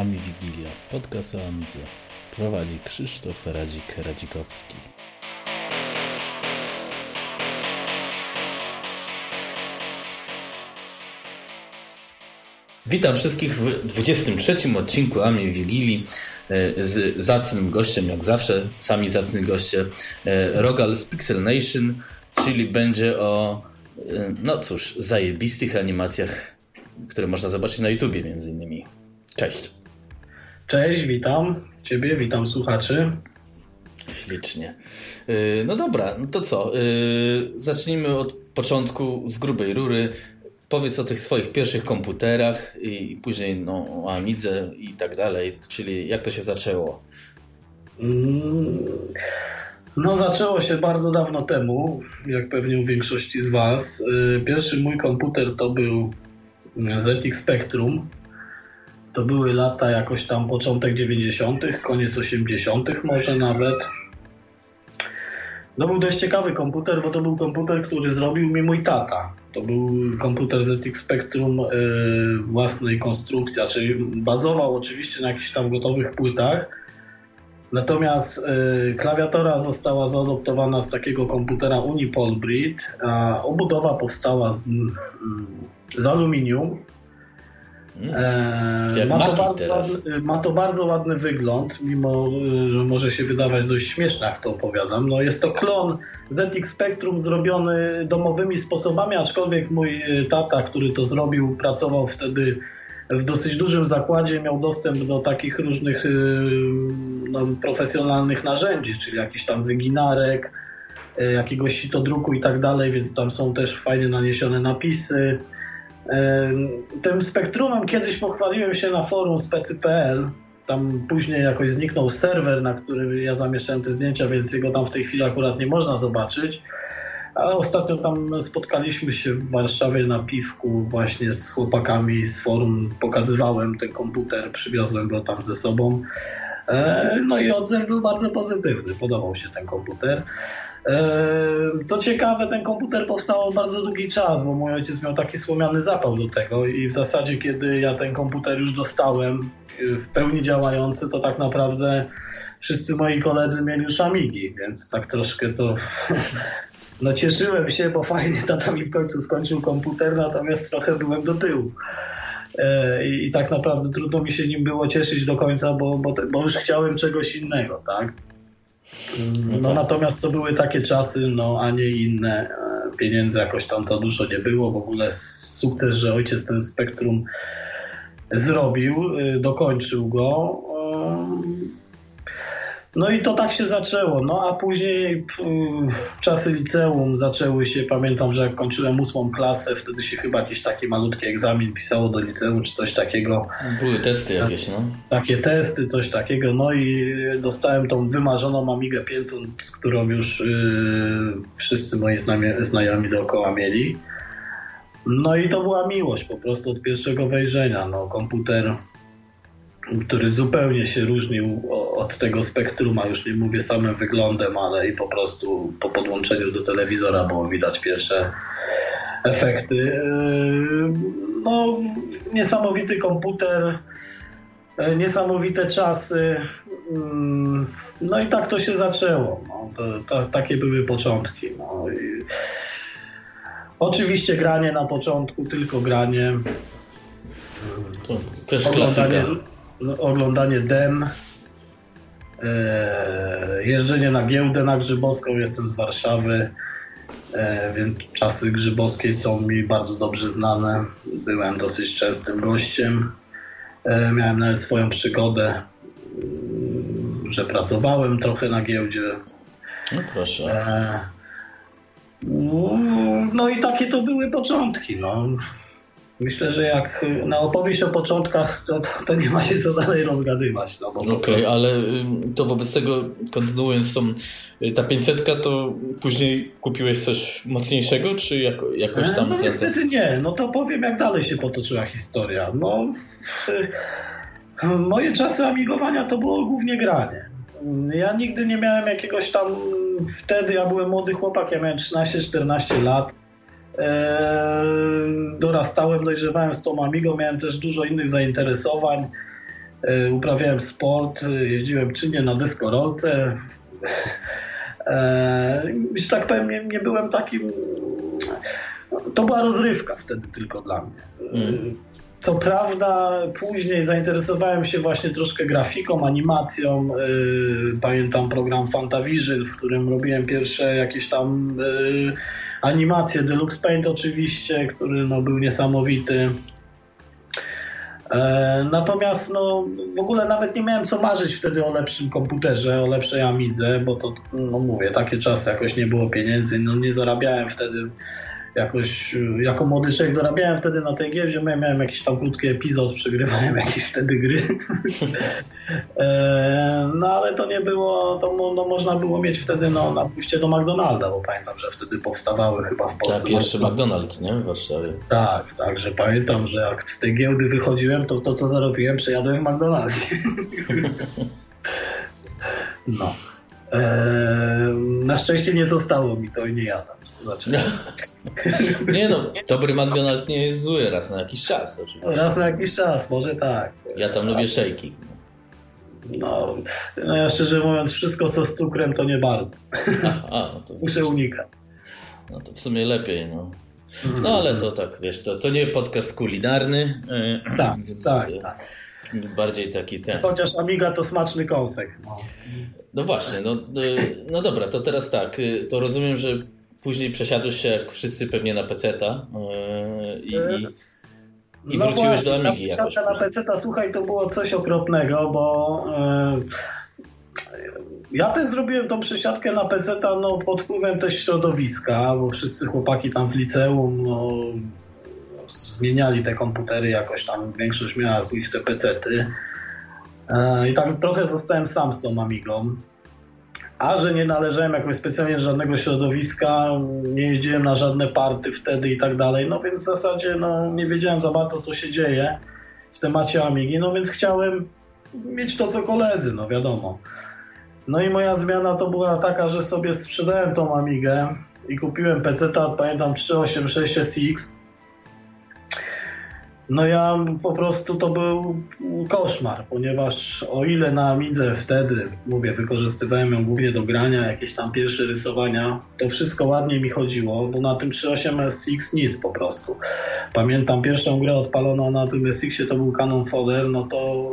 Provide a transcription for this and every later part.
Ami Wigilia, podcast o Amidze. Prowadzi Krzysztof Radzik-Radzikowski. Witam wszystkich w 23 odcinku Ami Wigilii e, z zacnym gościem, jak zawsze, sami zacni goście, e, Rogal z Pixel Nation, czyli będzie o, e, no cóż, zajebistych animacjach, które można zobaczyć na YouTubie między innymi. Cześć. Cześć, witam Ciebie, witam słuchaczy. Ślicznie. No dobra, no to co? Zacznijmy od początku, z grubej rury. Powiedz o tych swoich pierwszych komputerach i później no, o Amidze i tak dalej, czyli jak to się zaczęło? Mm, no zaczęło się bardzo dawno temu, jak pewnie u większości z Was. Pierwszy mój komputer to był ZX Spectrum. To były lata jakoś tam początek 90., koniec 80., może nawet. No był dość ciekawy komputer, bo to był komputer, który zrobił mi mój tata. To był komputer ZX Spectrum yy, własnej konstrukcji, czyli bazował oczywiście na jakichś tam gotowych płytach. Natomiast yy, klawiatura została zaadoptowana z takiego komputera Unipol Brit, a obudowa powstała z, yy, z aluminium. Mm. Ma, to bardzo ładny, ma to bardzo ładny wygląd, mimo że może się wydawać dość śmieszne, jak to opowiadam. No jest to klon ZX Spectrum zrobiony domowymi sposobami, aczkolwiek mój tata, który to zrobił, pracował wtedy w dosyć dużym zakładzie, miał dostęp do takich różnych no, profesjonalnych narzędzi, czyli jakichś tam wyginarek, jakiegoś sitodruku i tak dalej, więc tam są też fajnie naniesione napisy. Tym spektrumem kiedyś pochwaliłem się na forum specy.pl. Tam później jakoś zniknął serwer, na którym ja zamieszczałem te zdjęcia, więc jego tam w tej chwili akurat nie można zobaczyć. A ostatnio tam spotkaliśmy się w Warszawie na piwku właśnie z chłopakami z forum. Pokazywałem ten komputer, przywiozłem go tam ze sobą. No i odzew był bardzo pozytywny, podobał się ten komputer. Co ciekawe, ten komputer powstał bardzo długi czas, bo mój ojciec miał taki słomiany zapał do tego i w zasadzie, kiedy ja ten komputer już dostałem w pełni działający, to tak naprawdę wszyscy moi koledzy mieli już Amigi, więc tak troszkę to... No cieszyłem się, bo fajnie tata mi w końcu skończył komputer, natomiast trochę byłem do tyłu. I, i tak naprawdę trudno mi się nim było cieszyć do końca, bo, bo, bo już chciałem czegoś innego, tak? No natomiast to były takie czasy, no a nie inne. Pieniędzy jakoś tam za dużo nie było. W ogóle sukces, że ojciec ten spektrum zrobił, dokończył go. No i to tak się zaczęło. No a później czasy liceum zaczęły się. Pamiętam, że jak kończyłem ósmą klasę, wtedy się chyba jakiś taki malutki egzamin pisało do liceum, czy coś takiego. Były testy jakieś, no. Takie testy, coś takiego. No i dostałem tą wymarzoną Amigę 500, którą już yy, wszyscy moi znajomi dookoła mieli. No i to była miłość po prostu od pierwszego wejrzenia. No, komputer który zupełnie się różnił od tego spektruma, już nie mówię samym wyglądem, ale i po prostu po podłączeniu do telewizora było widać pierwsze efekty. No, niesamowity komputer, niesamowite czasy. No i tak to się zaczęło. No, to, to, takie były początki. No. Oczywiście granie na początku, tylko granie. To też klasyka oglądanie dem, e, jeżdżenie na giełdę na Grzybowską, jestem z Warszawy, e, więc czasy grzybowskiej są mi bardzo dobrze znane. Byłem dosyć częstym gościem. E, miałem nawet swoją przygodę, mm, że pracowałem trochę na giełdzie. No proszę. No, no i takie to były początki. No. Myślę, że jak na opowieść o początkach, to, to nie ma się co dalej rozgadywać. No, Okej, okay, ale to wobec tego, kontynuując tą, ta 500, to później kupiłeś coś mocniejszego, czy jako, jakoś tam... No niestety nie, no to powiem jak dalej się potoczyła historia. No, moje czasy amigowania to było głównie granie. Ja nigdy nie miałem jakiegoś tam, wtedy ja byłem młody chłopak, ja miałem 13-14 lat dorastałem, dojrzewałem z tą Amigą, miałem też dużo innych zainteresowań. e, uprawiałem sport, jeździłem czynnie na deskorolce. Że tak powiem, nie, nie byłem takim... To była rozrywka wtedy tylko dla mnie. Mm. Co prawda, później zainteresowałem się właśnie troszkę grafiką, animacją. Pamiętam program Fantavision, w którym robiłem pierwsze jakieś tam animacje. Deluxe Paint oczywiście, który no, był niesamowity. E, natomiast no, w ogóle nawet nie miałem co marzyć wtedy o lepszym komputerze, o lepszej Amidze, bo to, no mówię, takie czasy jakoś nie było pieniędzy, no nie zarabiałem wtedy jakoś, y, jako młody człowiek dorabiałem wtedy na tej giełdzie, miałem jakiś tam krótki epizod, przegrywałem jakieś wtedy gry. E, no ale to nie było, to no, można było mieć wtedy no, na pójście do McDonalda, bo pamiętam, że wtedy powstawały chyba w Polsce. Tak, pierwszy McDonald's, nie? W Warszawie. Tak, tak, że pamiętam, że jak z tej giełdy wychodziłem, to to co zarobiłem przejadłem w McDonaldzie. no. Eee, na szczęście nie zostało mi to i nie jadam. Znaczy... nie no, dobry McDonald's nie jest zły raz na jakiś czas oczywiście. Raz na jakiś czas, może tak. Ja tam lubię szejki. No, no ja szczerze mówiąc, wszystko co z cukrem to nie bardzo. Aha, no to Muszę unikać. No to w sumie lepiej, no. No ale to tak, wiesz, to, to nie podcast kulinarny. E, tak, więc tak, e, tak. Bardziej taki ten. Chociaż Amiga to smaczny kąsek. No, no właśnie, no, e, no dobra, to teraz tak, to rozumiem, że później przesiadłeś się jak wszyscy pewnie na peceta yy, i, i, i no wróciłeś właśnie, do Amigi jakoś. Na peceta, słuchaj, to było coś okropnego, bo ja też zrobiłem tą przesiadkę na peceta no, pod wpływem też środowiska, bo wszyscy chłopaki tam w liceum no, zmieniali te komputery, jakoś tam większość miała z nich te pecety. Yy, I tak trochę zostałem sam z tą Amigą. A że nie należałem jakoś specjalnie do żadnego środowiska, nie jeździłem na żadne party wtedy i tak dalej, no więc w zasadzie no, nie wiedziałem za bardzo, co się dzieje w temacie Amigi, no więc chciałem mieć to, co koledzy, no wiadomo. No i moja zmiana to była taka, że sobie sprzedałem tą Amigę i kupiłem PC-ta, pamiętam 386 SX no ja po prostu to był koszmar, ponieważ o ile na Amidze wtedy, mówię, wykorzystywałem ją głównie do grania, jakieś tam pierwsze rysowania, to wszystko ładnie mi chodziło, bo na tym 3.8 SX nic po prostu. Pamiętam pierwszą grę odpaloną na tym SX-ie to był Canon Fodder, no to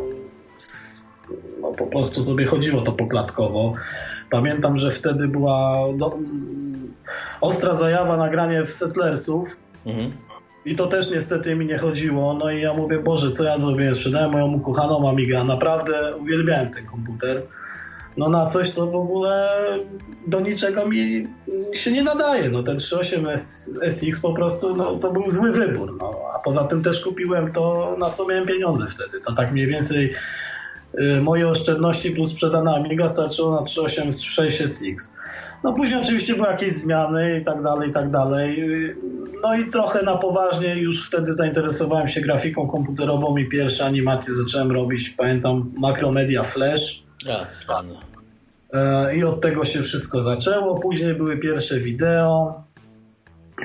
no po prostu sobie chodziło to poklatkowo. Pamiętam, że wtedy była do, ostra zajawa nagranie w Settlersów, mhm i to też niestety mi nie chodziło. No i ja mówię, Boże, co ja zrobię? Sprzedałem moją ukochaną Amigę. Naprawdę uwielbiałem ten komputer. No na coś, co w ogóle do niczego mi się nie nadaje. No ten 3.8 SX po prostu no, to był zły wybór. No. A poza tym też kupiłem to, na co miałem pieniądze wtedy. To tak mniej więcej y, moje oszczędności plus sprzedana Amiga starczyło na 3.8 SX. No później oczywiście były jakieś zmiany i tak dalej, i tak dalej. No i trochę na poważnie już wtedy zainteresowałem się grafiką komputerową i pierwsze animacje zacząłem robić, pamiętam, Macromedia Flash. Ja, e, I od tego się wszystko zaczęło. Później były pierwsze wideo,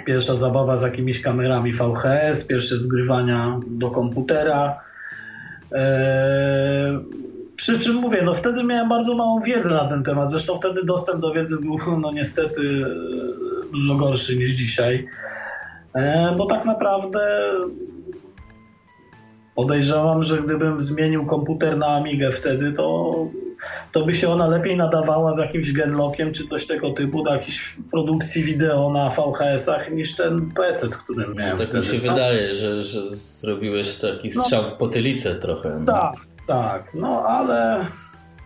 pierwsza zabawa z jakimiś kamerami VHS, pierwsze zgrywania do komputera. Przy czym mówię, no wtedy miałem bardzo małą wiedzę na ten temat. Zresztą wtedy dostęp do wiedzy był no niestety e, dużo gorszy niż dzisiaj. E, bo tak naprawdę podejrzewam, że gdybym zmienił komputer na Amigę wtedy, to, to by się ona lepiej nadawała z jakimś genlockiem czy coś tego typu do jakiejś produkcji wideo na VHS-ach niż ten PC, którym miałem. tak wtedy. mi się wydaje, że, że zrobiłeś taki no. strzał no, w potylicę trochę. No. Tak, no ale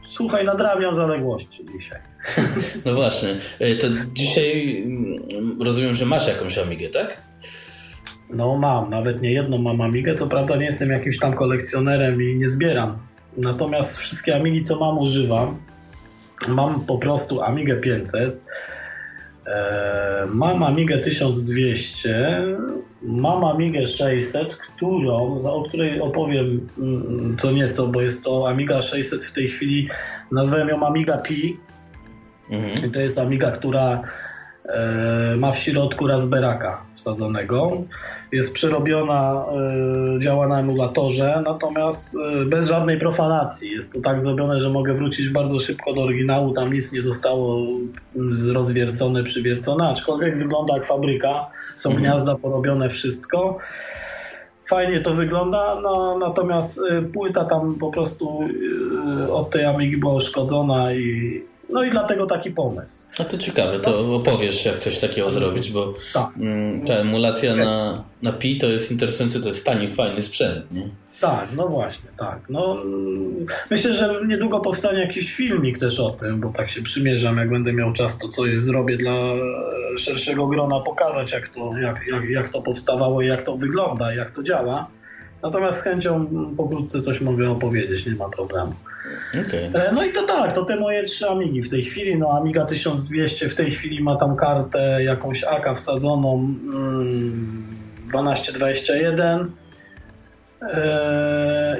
słuchaj, nadrabiam zaległości dzisiaj. No właśnie, e, to dzisiaj mm, rozumiem, że masz jakąś Amigę, tak? No mam, nawet nie jedną mam Amigę, co prawda nie jestem jakimś tam kolekcjonerem i nie zbieram. Natomiast wszystkie Amigi, co mam, używam. Mam po prostu Amigę 500, e, mam Amigę 1200, mam Amigę 600, którą, o której opowiem mm, co nieco, bo jest to Amiga 600 w tej chwili, nazwałem ją Amiga Pi. Mhm. I to jest Amiga, która E, ma w środku Raspberaka wsadzonego. Jest przerobiona, e, działa na emulatorze, natomiast e, bez żadnej profanacji. Jest to tak zrobione, że mogę wrócić bardzo szybko do oryginału. Tam nic nie zostało rozwiercone, przywiercone, aczkolwiek wygląda jak fabryka. Są mhm. gniazda porobione, wszystko fajnie to wygląda, no, natomiast płyta tam po prostu od tej Amigi była uszkodzona i no i dlatego taki pomysł. A to ciekawe, to opowiesz jak coś takiego zrobić, bo tak. Mm, ta emulacja na, na Pi to jest interesujący, to jest tani, fajny sprzęt. Nie? Tak, no właśnie, tak. No, myślę, że niedługo powstanie jakiś filmik też o tym, bo tak się przymierzam, jak będę miał czas, to coś zrobię dla szerszego grona, pokazać jak to, jak, jak, jak to powstawało i jak to wygląda, jak to działa. Natomiast z chęcią pokrótce coś mogę opowiedzieć, nie ma problemu. Okay. E, no i to tak, to te moje trzy Amigi w tej chwili. No Amiga 1200 w tej chwili ma tam kartę jakąś AK wsadzoną mm, 1221 e,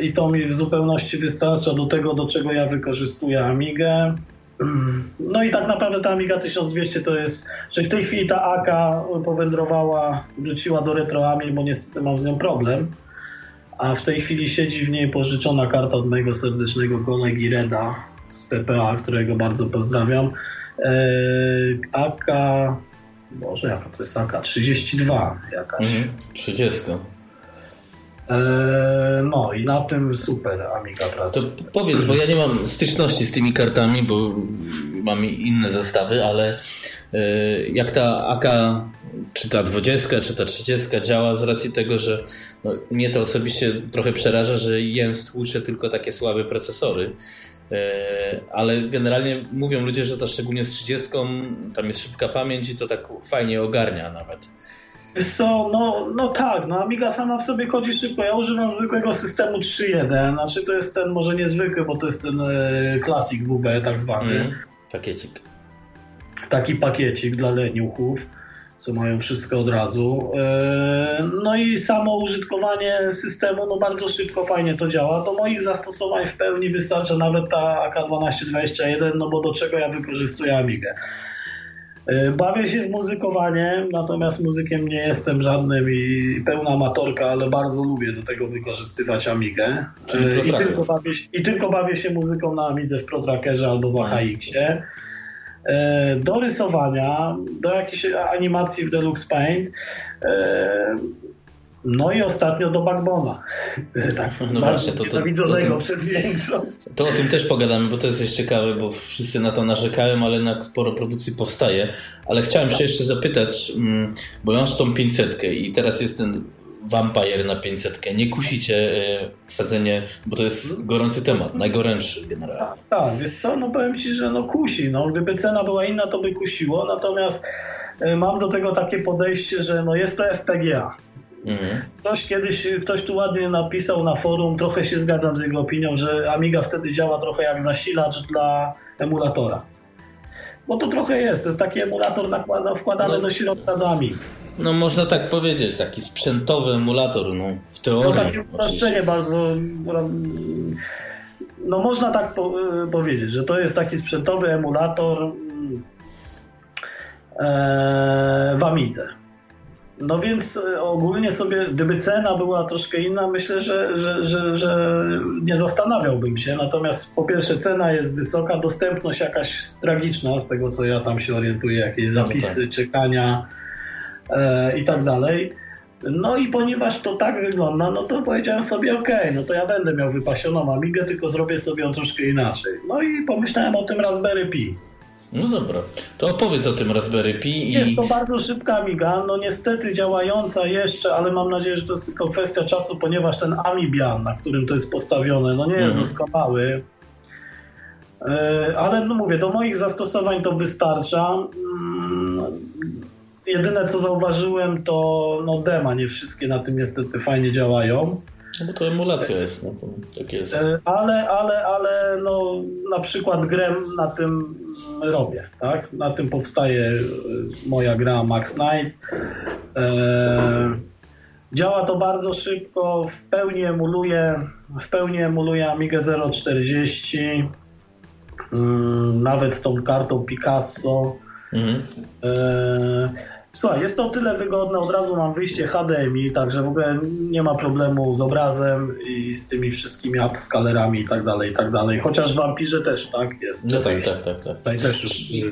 i to mi w zupełności wystarcza do tego, do czego ja wykorzystuję Amigę. No i tak naprawdę ta Amiga 1200 to jest, że w tej chwili ta AK powędrowała, wróciła do RetroAmi, bo niestety mam z nią problem a w tej chwili siedzi w niej pożyczona karta od mojego serdecznego kolegi Reda z PPA, którego bardzo pozdrawiam. Eee, AK, Boże, jaka to jest AK? 32 jakaś. Mhm, 30. Eee, no i na tym super Amiga pracuje. To powiedz, bo ja nie mam styczności z tymi kartami, bo mam inne zestawy, ale eee, jak ta AK czy ta 20, czy ta 30 działa z racji tego, że no, mnie to osobiście trochę przeraża, że Jens tłucze tylko takie słabe procesory. E, ale generalnie mówią ludzie, że to szczególnie z 30 tam jest szybka pamięć i to tak fajnie ogarnia nawet. So, no, no tak, no Amiga sama w sobie chodzi szybko. Ja używam zwykłego systemu 3.1, znaczy to jest ten może niezwykły, bo to jest ten e, Classic WB tak zwany. Mm, pakiecik. Taki pakiecik dla leniuchów co mają wszystko od razu. E, no i samo użytkowanie systemu, no bardzo szybko, fajnie to działa. Do moich zastosowań w pełni wystarcza nawet ta AK1221, no bo do czego ja wykorzystuję Amigę. E, bawię się w muzykowanie, natomiast muzykiem nie jestem żadnym i pełna amatorka, ale bardzo lubię do tego wykorzystywać Amigę. E, I tylko, bawię, I tylko bawię się muzyką na Amidze w ProTrackerze albo w AHX-ie. E, do rysowania, do jakiejś animacji w Deluxe Paint. No i ostatnio do Backbona. Tak, no właśnie, to, to, to, przez większość. To o tym też pogadamy, bo to jest też ciekawe, bo wszyscy na to narzekają, ale na sporo produkcji powstaje. Ale chciałem się jeszcze zapytać, mm, bo ja mam tą 500 i teraz jest ten Vampire na 500. Nie kusicie e, wsadzenie, bo to jest gorący temat, najgorętszy generalnie. Tak, tak, wiesz co, no powiem Ci, że no kusi. No, gdyby cena była inna, to by kusiło, natomiast e, mam do tego takie podejście, że no jest to FPGA. Mhm. Ktoś kiedyś, ktoś tu ładnie napisał na forum, trochę się zgadzam z jego opinią, że Amiga wtedy działa trochę jak zasilacz dla emulatora. Bo to trochę jest, to jest taki emulator nakłada, wkładany no. do środka do Amigi. No można tak powiedzieć, taki sprzętowy emulator, no w teorii. No takie uproszczenie bardzo... No można tak po, y, powiedzieć, że to jest taki sprzętowy emulator e, w Amidze. No więc y, ogólnie sobie, gdyby cena była troszkę inna, myślę, że, że, że, że nie zastanawiałbym się. Natomiast po pierwsze cena jest wysoka, dostępność jakaś tragiczna, z tego co ja tam się orientuję, jakieś zapisy, no tak. czekania, e, i tak dalej. No i ponieważ to tak wygląda, no to powiedziałem sobie, ok, no to ja będę miał wypasioną Amigę, tylko zrobię sobie ją troszkę inaczej. No i pomyślałem o tym Raspberry Pi. No dobra, to opowiedz o tym Raspberry Pi. I... Jest to bardzo szybka Amiga, no niestety działająca jeszcze, ale mam nadzieję, że to jest tylko kwestia czasu, ponieważ ten Amibian, na którym to jest postawione, no nie jest mhm. doskonały. E, ale no mówię, do moich zastosowań to wystarcza. Mm, Jedyne co zauważyłem to no dema, nie wszystkie na tym niestety fajnie działają. No bo to emulacja jest, no to tak jest. E, ale, ale, ale no na przykład grę na tym robię, tak? Na tym powstaje e, moja gra Max Knight. E, działa to bardzo szybko, w pełni emuluje, w pełni emuluje Amiga 040, mm, nawet z tą kartą Picasso. Mhm. Słuchaj, jest to o tyle wygodne, od razu mam wyjście HDMI, także w ogóle nie ma problemu z obrazem i z tymi wszystkimi upscalerami i tak dalej, i tak dalej. Chociaż w Vampirze też, tak? Jest no tak, tak, tak, tak. Tutaj też już...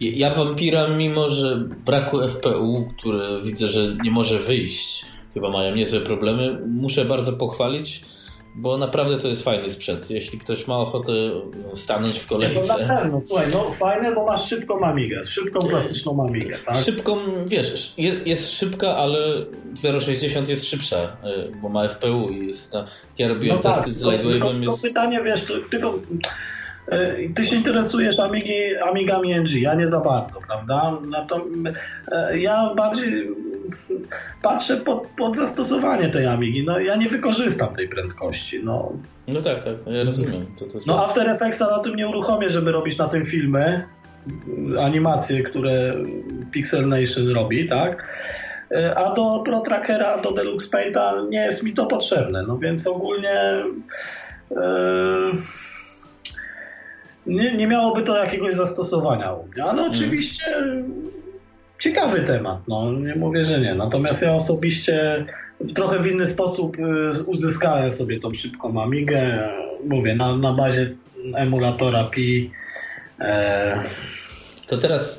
Ja Vampira, mimo że braku FPU, który widzę, że nie może wyjść, chyba mają niezłe problemy, muszę bardzo pochwalić bo naprawdę to jest fajny sprzęt. Jeśli ktoś ma ochotę stanąć w kolejce. No na pewno, słuchaj, no fajne, bo masz szybką mamigę, szybką klasyczną mamigę, tak? Szybką, wiesz, jest, jest szybka, ale 0,60 jest szybsza, y, bo ma FPU i jest, no, ja robiłem no testy tak, z Lightwave'em. Jest... pytanie, wiesz, tylko y, ty się interesujesz Amigi, Amigami NG, ja nie za bardzo, prawda? No to, y, ja bardziej patrzę pod, pod zastosowanie tej Amigi. No ja nie wykorzystam tej prędkości. No, no tak, tak, ja rozumiem. To, to no After Effectsa na tym nie uruchomię, żeby robić na tym filmy, animacje, które Pixel Nation robi, tak? A do Pro Trackera, do Deluxe Painta nie jest mi to potrzebne. No więc ogólnie yy, nie, nie miałoby to jakiegoś zastosowania u mnie. Ale mhm. oczywiście ciekawy temat, no nie mówię, że nie. Natomiast ja osobiście trochę w inny sposób y, uzyskałem sobie tą szybką Amigę, mówię, na, na bazie emulatora Pi. E... To teraz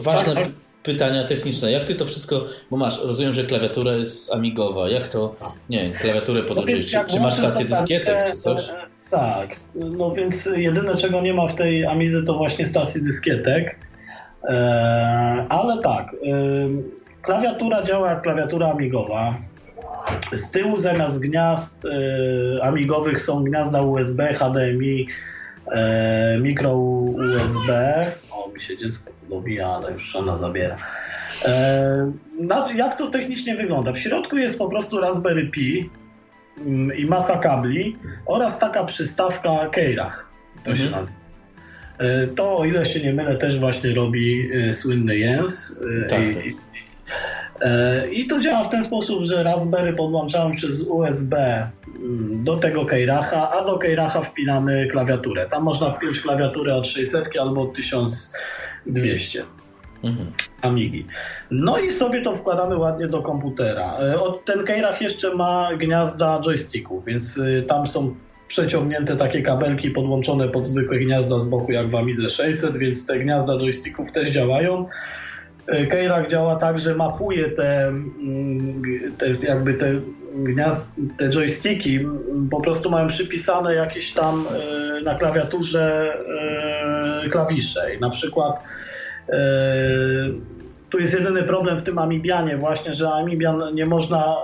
ważne tak, pytania techniczne. Jak ty to wszystko, bo masz, rozumiem, że klawiatura jest amigowa. Jak to, nie wiem, klawiaturę podłączyć? No czy, czy masz stację dyskietek, czy coś? Tak, no więc jedyne czego nie ma w tej Amidze to właśnie stacji dyskietek. E, ale tak, e, klawiatura działa jak klawiatura amigowa. Z tyłu zamiast gniazd e, amigowych są gniazda USB, HDMI, mikro USB. O, mi się dziecko dobija, ale już ona zabiera. Jak to technicznie wygląda? W środku jest po prostu Raspberry Pi mm, i masa kabli oraz taka przystawka Keirach. To mhm. się nazywa. E, to, o ile się nie mylę, też właśnie robi e, słynny Jens. E, tak, I, tak. I to działa w ten sposób, że Raspberry podłączamy przez USB mm, do tego Keiracha, a do Keiracha wpinamy klawiaturę. Tam można wpiąć klawiaturę od 600 albo od 1200. Mhm. Amigi. No i sobie to wkładamy ładnie do komputera. Ten Keirach jeszcze ma gniazda joysticków, więc tam są przeciągnięte takie kabelki podłączone pod zwykłe gniazda z boku jak w Amidze 600, więc te gniazda joysticków też działają. E, Keirach działa tak, że mapuje te, mm, te jakby te gniazd, te joysticki, po prostu mają przypisane jakieś tam e, na klawiaturze e, klawisze. I na przykład tu jest jedyny problem w tym Amibianie właśnie, że Amibian nie można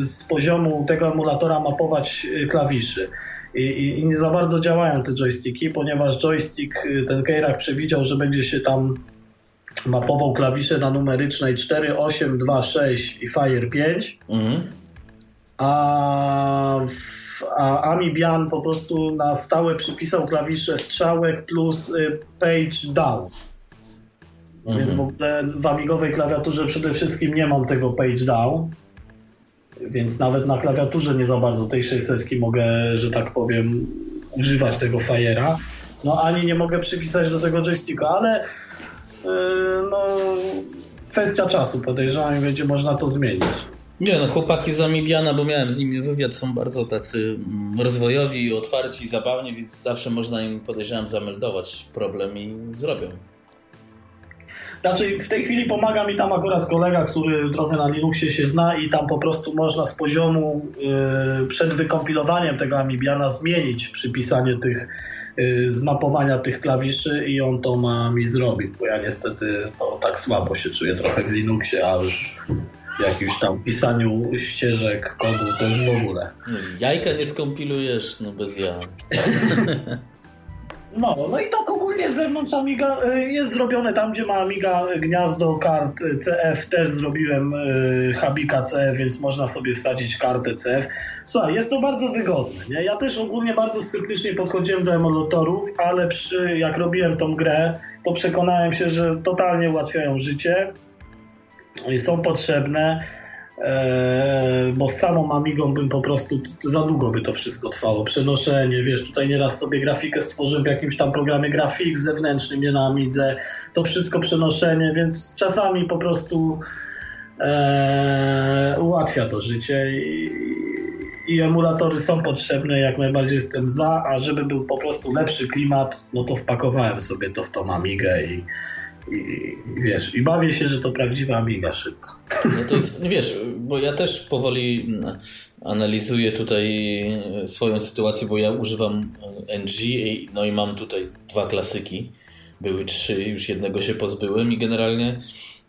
z poziomu tego emulatora mapować klawiszy. I, i, nie za bardzo działają te joysticki, ponieważ joystick, y, ten Keirach przewidział, że będzie się tam mapował klawisze na numerycznej 4, 8, 2, 6 i Fire 5. Mhm. A, a Amibian po prostu na stałe przypisał klawisze strzałek plus y, page down. Mhm. Więc w ogóle w amigowej klawiaturze przede wszystkim nie mam tego page down więc nawet na klawiaturze nie za bardzo tej 600 mogę, że tak powiem, używać tego Fire'a. No ani nie mogę przypisać do tego joysticka, ale yy, no, kwestia czasu podejrzewam i będzie można to zmienić. Nie no, chłopaki z Amibiana, bo miałem z nimi wywiad, są bardzo tacy mm, rozwojowi, otwarci, zabawni, więc zawsze można im, podejrzewam, zameldować problem i zrobią. Znaczy w tej chwili pomaga mi tam akurat kolega, który trochę na Linuxie się zna i tam po prostu można z poziomu yy, przed wykompilowaniem tego Amibiana zmienić przypisanie tych yy, zmapowania tych klawiszy i on to ma mi zrobić, bo ja niestety to tak słabo się czuję trochę w Linuxie, a już w jakimś tam pisaniu ścieżek kodu to już w ogóle. Jajka nie skompilujesz, no bez ja. No, no i tak ogólnie z zewnątrz Amiga y, jest zrobione tam, gdzie ma Amiga gniazdo kart CF, też zrobiłem y, Habika CF, więc można sobie wsadzić kartę CF. Słuchaj, jest to bardzo wygodne. Nie? Ja też ogólnie bardzo cyklicznie podchodziłem do emulatorów, ale przy, jak robiłem tą grę, to przekonałem się, że totalnie ułatwiają życie, są potrzebne. E, bo z samą Amigą bym po prostu za długo by to wszystko trwało. Przenoszenie, wiesz, tutaj nieraz sobie grafikę stworzyłem w jakimś tam programie grafik zewnętrznym, nie na Amidze. To wszystko przenoszenie, więc czasami po prostu e, ułatwia to życie i, i emulatory są potrzebne, jak najbardziej jestem za, a żeby był po prostu lepszy klimat, no to wpakowałem sobie to w tą Amigę i, i, wiesz, i bawię się, że to prawdziwa Amiga szybko. No to jest, wiesz, bo ja też powoli mm, analizuję tutaj swoją sytuację, bo ja używam NG, no i mam tutaj dwa klasyki. Były trzy, już jednego się pozbyłem i generalnie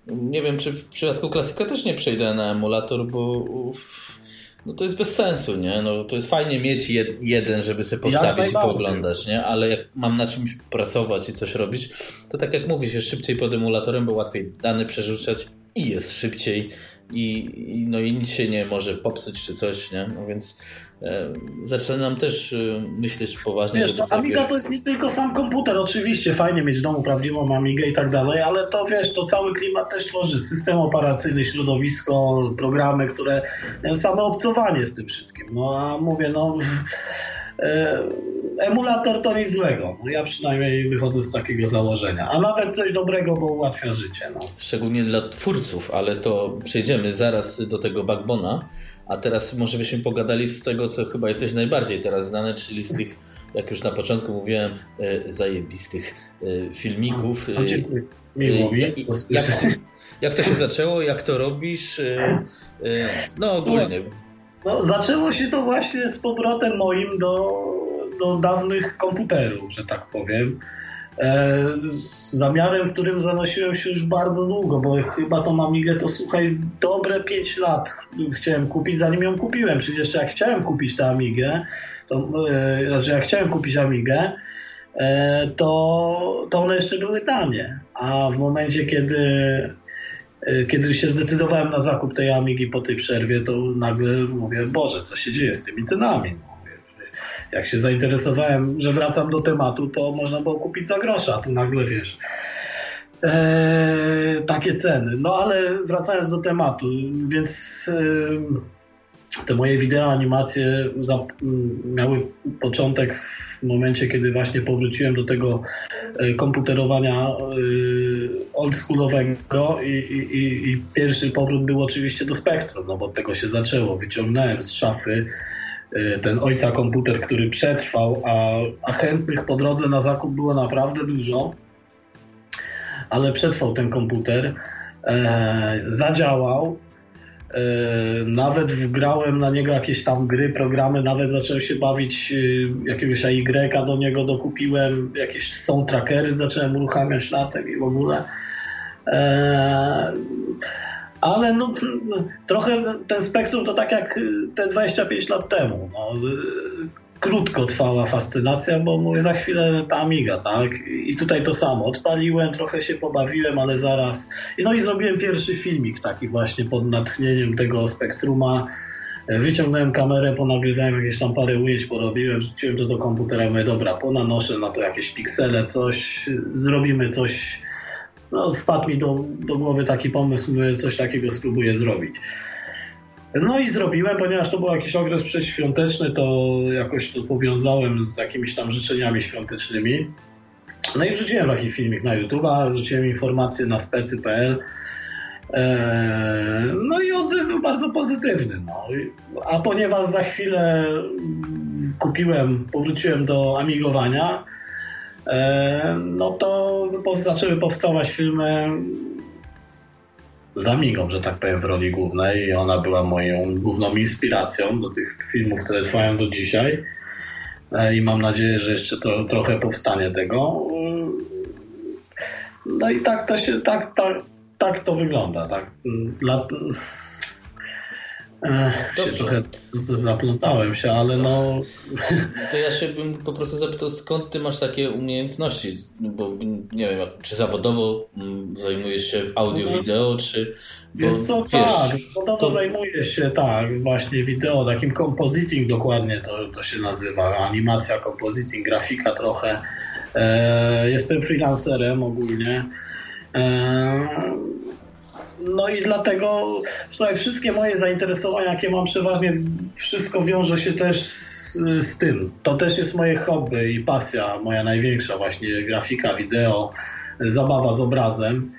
nie wiem, czy w przypadku klasyka też nie przejdę na emulator, bo no to jest bez sensu, nie? No to jest fajnie mieć jed, jeden, żeby sobie postawić i pooglądać, nie? Ale jak mam na czymś pracować i coś robić, to tak jak mówisz, jest szybciej pod emulatorem, bo łatwiej dane przerzucać i jest szybciej i, i no i nic się nie może popsuć czy coś, nie? No więc zaczynam też e, myśleć poważnie, Wiesz, żeby Amiga jakieś... to jest nie tylko sam komputer, oczywiście fajnie mieć w domu prawdziwą Amigę i tak dalej, ale to wiesz, to cały klimat też tworzy system operacyjny, środowisko, programy, które, same obcowanie z tym wszystkim. No a mówię, no E, emulator to nic złego. No ja przynajmniej wychodzę z takiego założenia. A nawet coś dobrego, bo ułatwia życie. No. Szczególnie dla twórców, ale to przejdziemy zaraz do tego backbona. A teraz może byśmy pogadali z tego, co chyba jesteś najbardziej teraz znany, czyli z tych, jak już na początku mówiłem, e, zajebistych e, filmików. A, dziękuję. Miło mi. Jak, jak to się zaczęło? Jak to robisz? No ogólnie. No, zaczęło się to właśnie z powrotem moim do, do dawnych komputerów, że tak powiem. E, z zamiarem, którym zanosiłem się już bardzo długo, bo chyba tą Amigę to słuchaj, dobre 5 lat chciałem kupić, zanim ją kupiłem. Czyli jeszcze jak chciałem kupić tę Amigę, to, e, znaczy jak chciałem kupić Amigę, e, to, to one jeszcze były tanie. A w momencie, kiedy kiedy się zdecydowałem na zakup tej Amigi po tej przerwie, to nagle mówię, Boże, co się dzieje z tymi cenami? Jak się zainteresowałem, że wracam do tematu, to można było kupić za grosza, tu nagle wiesz. Eee, takie ceny. No ale wracając do tematu, więc e, te moje wideo animacje miały początek w momencie, kiedy właśnie powróciłem do tego e, komputerowania e, oldschoolowego i, i, i pierwszy powrót był oczywiście do Spectrum, no bo od tego się zaczęło. Wyciągnąłem z szafy ten ojca komputer, który przetrwał, a, a chętnych po drodze na zakup było naprawdę dużo, ale przetrwał ten komputer, e, zadziałał, E, nawet wgrałem na niego jakieś tam gry, programy, nawet zacząłem się bawić e, jakiegoś AY do niego dokupiłem, jakieś są trackery zacząłem uruchamiać na tym i w ogóle. E, ale no, trochę ten spektrum to tak jak te 25 lat temu. No, krótko trwała fascynacja, bo mówię, za chwilę ta Amiga, tak? I tutaj to samo. Odpaliłem, trochę się pobawiłem, ale zaraz... No i zrobiłem pierwszy filmik taki właśnie pod natchnieniem tego spektruma. Wyciągnąłem kamerę, ponagrywałem jakieś tam parę ujęć, porobiłem, wrzuciłem to do komputera, mówię, dobra, ponanoszę na to jakieś piksele, coś, zrobimy coś... No, wpadł mi do, do głowy taki pomysł, mówię, coś takiego spróbuję zrobić. No i zrobiłem, ponieważ to był jakiś okres przedświąteczny, to jakoś to powiązałem z jakimiś tam życzeniami świątecznymi. No i wrzuciłem taki filmik na YouTube, wrzuciłem informacje na specy.pl. Eee, no i odzew był bardzo pozytywny. No. A ponieważ za chwilę kupiłem, powróciłem do amigowania, no to zaczęły powstawać filmy z Amigą, że tak powiem, w roli głównej i ona była moją główną inspiracją do tych filmów, które trwają do dzisiaj e, i mam nadzieję, że jeszcze trochę powstanie tego. No i tak to się, tak, tak, tak to wygląda. Tak. Dla, się trochę zaplątałem się, ale no... To ja się bym po prostu zapytał, skąd ty masz takie umiejętności? Bo nie wiem, czy zawodowo mm, zajmujesz się audio, no, wideo, czy... Bo, wiesz co, wiesz, tak, zawodowo to... zajmuję się, tak, właśnie wideo, takim compositing dokładnie to, to się nazywa, animacja, compositing, grafika trochę. E, jestem freelancerem ogólnie. E, no i dlatego słuchaj, wszystkie moje zainteresowania, jakie mam przeważnie, wszystko wiąże się też z, z tym. To też jest moje hobby i pasja, moja największa właśnie grafika, wideo, zabawa z obrazem.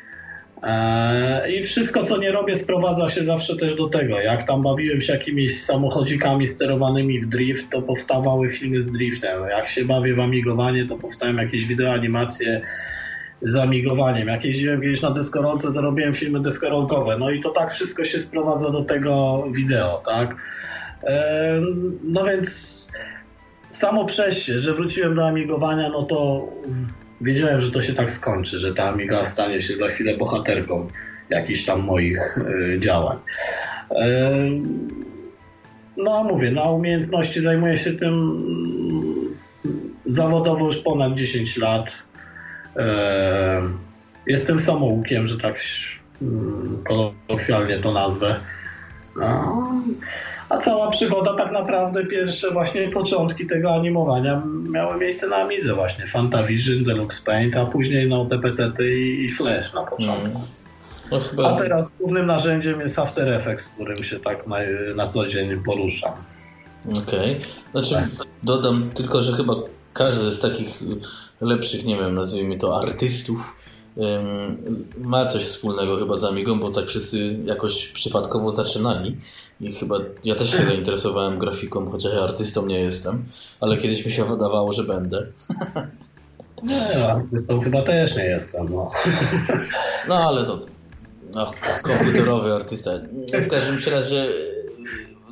E, I wszystko, co nie robię, sprowadza się zawsze też do tego. Jak tam bawiłem się jakimiś samochodzikami sterowanymi w drift, to powstawały filmy z driftem. Jak się bawię w amigowanie, to powstają jakieś wideoanimacje z amigowaniem. Jak jeździłem kiedyś na deskorolce, to robiłem filmy deskorolkowe. No i to tak wszystko się sprowadza do tego wideo, tak? E, no więc samo przejście, że wróciłem do amigowania, no to wiedziałem, że to się tak skończy, że ta Amiga stanie się za chwilę bohaterką jakichś tam moich y, działań. No a mówię, na umiejętności zajmuję się tym zawodowo już ponad 10 lat. Jestem samoukiem, że tak mm, kolokwialnie to nazwę. No, a cała przygoda tak naprawdę, pierwsze właśnie początki tego animowania miały miejsce na Amidze właśnie. Fantavision, Deluxe Paint, a później no TPC i Flash na początku. Mm. No, chyba... A teraz głównym narzędziem jest After Effects, którym się tak na, na co dzień poruszam. Okej. Okay. Znaczy tak. dodam tylko, że chyba każdy z takich lepszych, nie wiem, nazwijmy to artystów, ma coś wspólnego chyba z Amigą, bo tak wszyscy jakoś przypadkowo zaczynali i chyba ja też się zainteresowałem grafiką, chociaż ja artystą nie jestem, ale kiedyś mi się wydawało, że będę. Nie, artystą chyba też nie jestem. No, no ale to no, komputerowy artysta. W każdym razie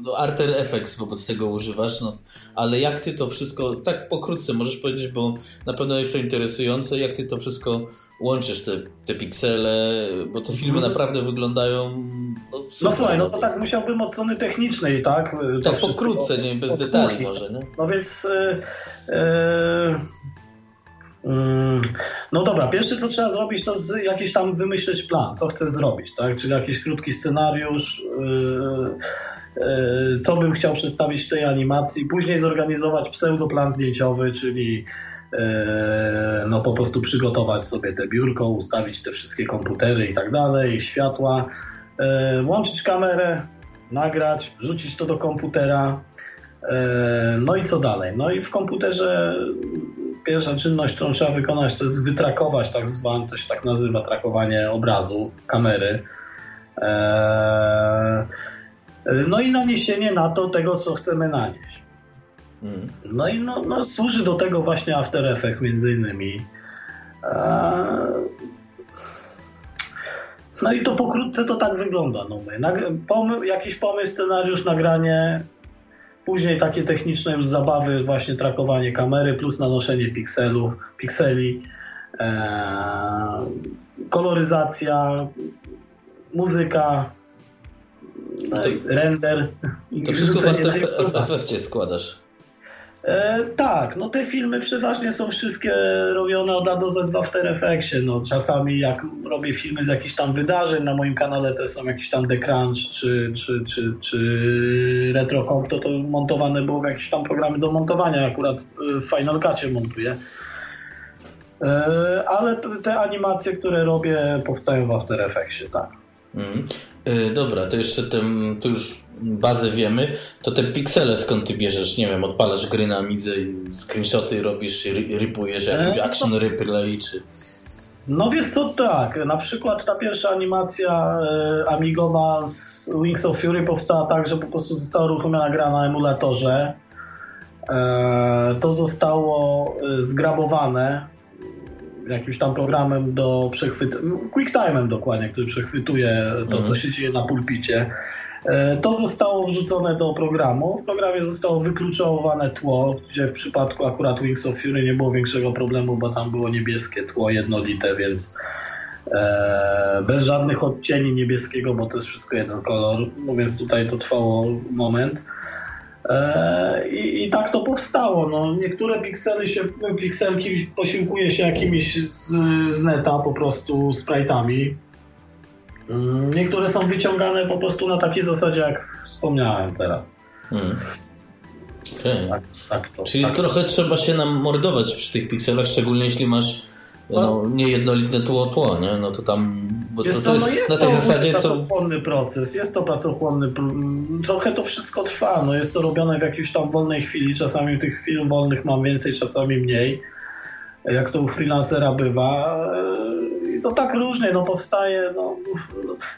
no, Arter Effects wobec tego używasz, no, ale jak ty to wszystko, tak pokrótce możesz powiedzieć, bo na pewno jest to interesujące, jak ty to wszystko łączysz, te, te piksele, bo te filmy mhm. naprawdę wyglądają no, super, no słuchaj, no to tak musiałbym od strony technicznej, tak? To tak pokrótce, nie, bez detali może, nie? No więc... Yy, yy, no dobra, pierwsze co trzeba zrobić, to jakiś tam wymyśleć plan, co chcę zrobić, tak? Czyli jakiś krótki scenariusz, yy, co bym chciał przedstawić w tej animacji, później zorganizować pseudoplan zdjęciowy, czyli e, no po prostu przygotować sobie te biurko, ustawić te wszystkie komputery i tak dalej, światła, e, łączyć kamerę, nagrać, wrzucić to do komputera. No i co dalej? No i w komputerze pierwsza czynność, którą trzeba wykonać, to jest wytrakować tak zwane, to się tak nazywa trakowanie obrazu, kamery. No i naniesienie na to tego, co chcemy nanieść. Hmm. No i no, no, służy do tego właśnie After Effects między innymi. No i to pokrótce to tak wygląda. No, pomy jakiś pomysł, scenariusz, nagranie, później takie techniczne już zabawy, właśnie trakowanie kamery plus nanoszenie pikselów, pikseli, e, koloryzacja, muzyka, to, render. To wszystko w efekcie składasz. E, tak, no te filmy przeważnie są wszystkie robione od A do Z w After Effectsie. No, czasami jak robię filmy z jakichś tam wydarzeń na moim kanale, to są jakieś tam The Crunch czy, czy, czy, czy RetroComp, to to montowane było w jakieś tam programy do montowania. Akurat w Final Cutie montuję. E, ale te animacje, które robię, powstają w After Effectsie, tak. Mm. Yy, dobra, to jeszcze ten, to już bazę wiemy, to te piksele skąd ty bierzesz? Nie wiem, odpalasz gry na Amidze i screenshoty robisz, ripujesz jakimś e, action replay, czy... No wiesz co, tak. Na przykład ta pierwsza animacja e, amigowa z Wings of Fury powstała tak, że po prostu została uruchomiona gra na emulatorze. E, to zostało e, zgrabowane jakimś tam programem do przechwytu, QuickTime'em dokładnie, który przechwytuje to, mhm. co się dzieje na pulpicie. E, to zostało wrzucone do programu. W programie zostało wykluczowane tło, gdzie w przypadku akurat Wings of Fury nie było większego problemu, bo tam było niebieskie tło jednolite, więc e, bez żadnych odcieni niebieskiego, bo to jest wszystko jeden kolor. No więc tutaj to trwało moment. E, I, I, tak to powstało. No, niektóre piksely się, pikselki posiłkuje się jakimiś z, z neta po prostu sprite'ami. Mm, niektóre są wyciągane po prostu na takiej zasadzie, jak wspomniałem teraz. Hmm. Okay. Tak, tak to, Czyli tak. trochę trzeba się nam mordować przy tych pikselach, szczególnie jeśli masz no, niejednolitne tło, tło, nie? No to tam Bo to, to jest, no jest na tej zasadzie, co... pracochłonny proces, jest to pracochłonny, trochę to wszystko trwa, no jest to robione w jakiejś tam wolnej chwili, czasami tych chwil wolnych mam więcej, czasami mniej, jak to u freelancera bywa. I to tak różnie, no powstaje, no,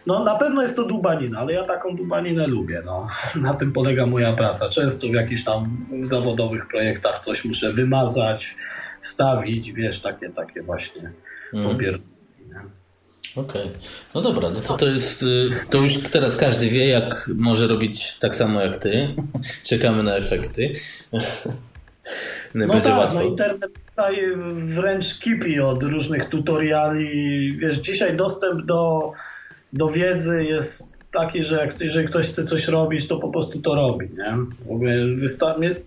no na pewno jest to dubanina, ale ja taką dubaninę lubię, no. Na tym polega moja praca. Często w jakichś tam zawodowych projektach coś muszę wymazać, wstawić, wiesz, takie, takie właśnie mm. popierdolenie. Okej. Okay. No dobra, no to, to jest. Y, to już teraz każdy wie, jak może robić tak samo jak ty. Czekamy na efekty. no Będzie tak, łatwo. No internet tutaj wręcz kipi od różnych tutoriali. Wiesz, dzisiaj dostęp do, do wiedzy jest taki, że jak, jeżeli ktoś chce coś robić, to po prostu to robi. Nie? W ogóle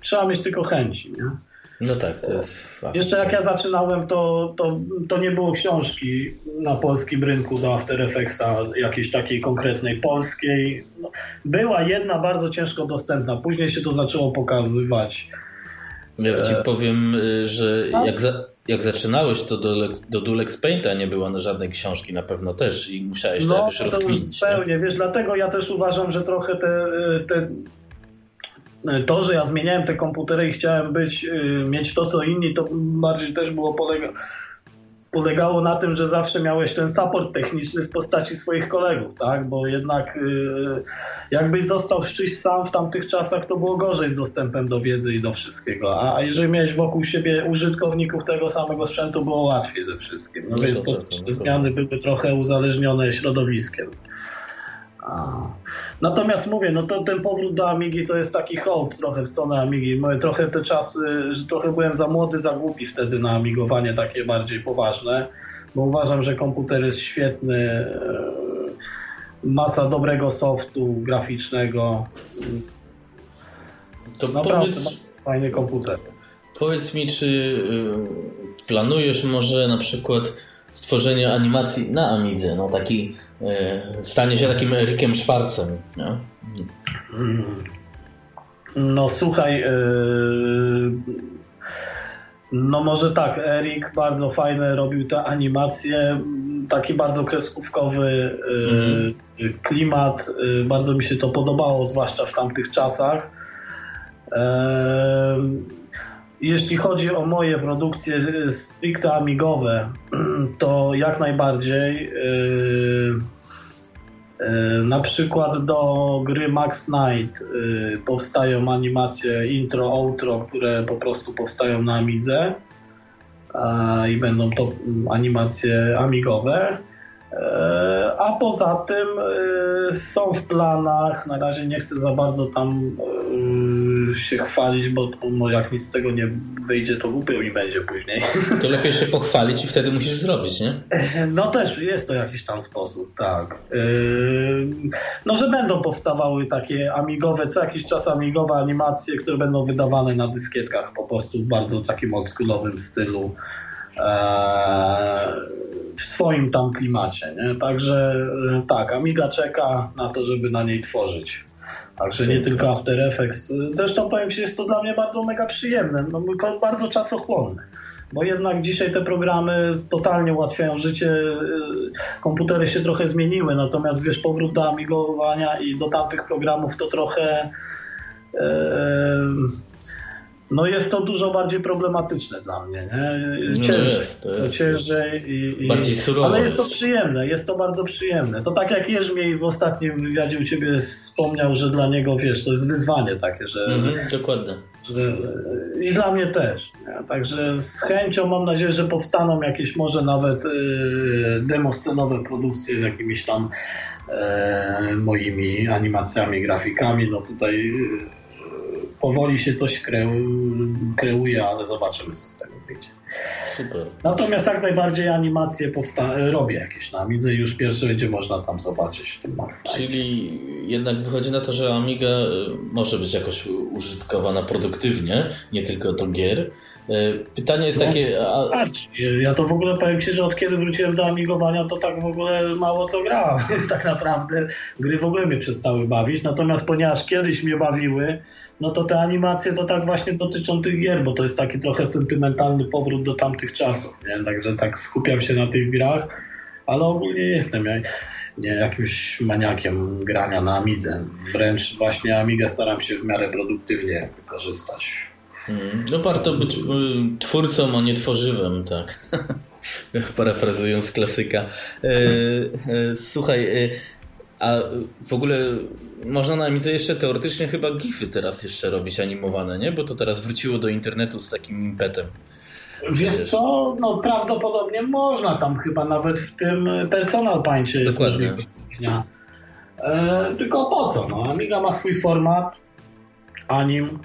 trzeba mieć tylko chęci. Nie? No tak, to jest fakt. Jeszcze jak ja zaczynałem, to, to, to nie było książki na polskim rynku do After Effectsa, jakiejś takiej konkretnej polskiej. No, była jedna bardzo ciężko dostępna, później się to zaczęło pokazywać. Ja ci powiem, y, że jak, za, jak zaczynałeś, to do, do Dulex Painta nie było na żadnej książki na pewno też i musiałeś no, to jakoś rozkminić. No zupełnie, wiesz, dlatego ja też uważam, że trochę te, te to, że ja zmieniałem te komputery i chciałem być, y, mieć to co inni, to bardziej też było polega, polegało na tym, że zawsze miałeś ten support techniczny w postaci swoich kolegów, tak? Bo jednak y, jakbyś został czyś sam w tamtych czasach, to było gorzej z dostępem do wiedzy i do wszystkiego. A jeżeli miałeś wokół siebie użytkowników tego samego sprzętu, było łatwiej ze wszystkim. No, no więc to, to, te zmiany były trochę uzależnione środowiskiem. Natomiast mówię, no to ten powrót do Amigi to jest taki hołd trochę w stronę Amigi. Trochę te czasy, że trochę byłem za młody, za głupi wtedy na amigowanie takie bardziej poważne, bo uważam, że komputer jest świetny, e, masa dobrego softu graficznego. To Naprawdę powiedz, fajny komputer. Powiedz mi, czy y, planujesz może na przykład stworzenie animacji na Amidze, no taki E, stanie się takim Erikiem Schwarzem. No, no słuchaj, e, no może tak, Erik bardzo fajne robił te animacje, taki bardzo kreskówkowy mm. klimat, bardzo mi się to podobało, zwłaszcza w tamtych czasach. Jeśli chodzi o moje produkcje stricte amigowe, to jak najbardziej. Yy, yy, na przykład do gry Max Knight yy, powstają animacje intro, outro, które po prostu powstają na Amidze i będą to animacje amigowe. A poza tym są w planach, na razie nie chcę za bardzo tam się chwalić, bo no, jak nic z tego nie wyjdzie, to głupio mi będzie później. To lepiej się pochwalić i wtedy musisz zrobić, nie? No też jest to jakiś tam sposób, tak. No, że będą powstawały takie amigowe, co jakiś czas amigowe animacje, które będą wydawane na dyskietkach po prostu w bardzo takim oldschoolowym stylu w swoim tam klimacie. Nie? Także tak, Amiga czeka na to, żeby na niej tworzyć. Także nie tylko After Effects. Zresztą powiem Ci, jest to dla mnie bardzo mega przyjemne, no, bardzo czasochłonne. Bo jednak dzisiaj te programy totalnie ułatwiają życie. Komputery się trochę zmieniły, natomiast wiesz, powrót do amigowania i do tamtych programów to trochę. Yy, no jest to dużo bardziej problematyczne dla mnie. Nie? Ciężej, no jest, to jest, ciężej i, i, bardziej surowe. Ale jest to przyjemne, jest to bardzo przyjemne. To tak jak Jerzmiej w ostatnim wywiadzie u Ciebie wspomniał, że dla niego, wiesz, to jest wyzwanie takie, że... Mhm, dokładnie. Że, I dla mnie też. Nie? Także z chęcią mam nadzieję, że powstaną jakieś może nawet yy, demoscenowe produkcje z jakimiś tam yy, moimi animacjami, grafikami. No tutaj... Yy, powoli się coś kreuje, ale zobaczymy, co z tego wyjdzie. Super. Natomiast jak najbardziej animacje powsta- robię jakieś na Amidze i już pierwsze będzie można tam zobaczyć. Czyli jednak wychodzi na to, że Amiga e, może być jakoś użytkowana produktywnie, nie tylko do gier. E, pytanie jest no, takie... A... Ja to w ogóle powiem Ci, że od kiedy wróciłem do amigowania, to tak w ogóle mało co grałem. tak naprawdę gry w ogóle mnie przestały bawić, natomiast ponieważ kiedyś mnie bawiły, no to te animacje to tak właśnie dotyczą tych gier, bo to jest taki trochę sentymentalny powrót do tamtych czasów, nie? Także tak skupiam się na tych grach ale ogólnie jestem ja nie jakimś maniakiem grania na Amidze. Wręcz właśnie Amigę staram się w miarę produktywnie wykorzystać. Mm, no warto być y, twórcą, a nie tworzywem, tak. Parafrazując klasyka. E, e, słuchaj, a w ogóle można na Amidze jeszcze teoretycznie chyba gify teraz jeszcze robić animowane, nie? Bo to teraz wróciło do internetu z takim impetem. Wiesz co, no prawdopodobnie można tam chyba nawet w tym personal paincie jest Dokładnie. E, tylko po co? No, Amiga ma swój format, anim.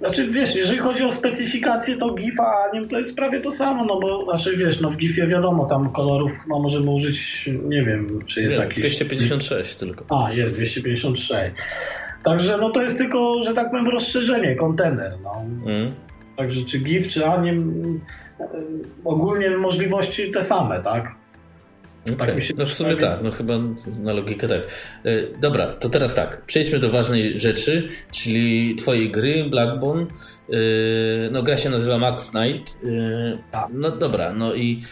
Znaczy wiesz, jeżeli chodzi o specyfikację, to GIF, a anim to jest prawie to samo, no bo znaczy wiesz, no w GIFie wiadomo, tam kolorów no, możemy użyć, nie wiem, czy jest nie, jakiś... 256 tylko. A, jest 256. Także no to jest tylko, że tak powiem, rozszerzenie, kontener. No. Mm. Także czy GIF, czy anim, ogólnie możliwości te same, tak? Okay. Tak no w sumie tak, no chyba na logikę tak. E, dobra, to teraz tak, przejdźmy do ważnej rzeczy, czyli twojej gry Blackbone. E, no gra się nazywa Max Knight. E, tak. No dobra, no i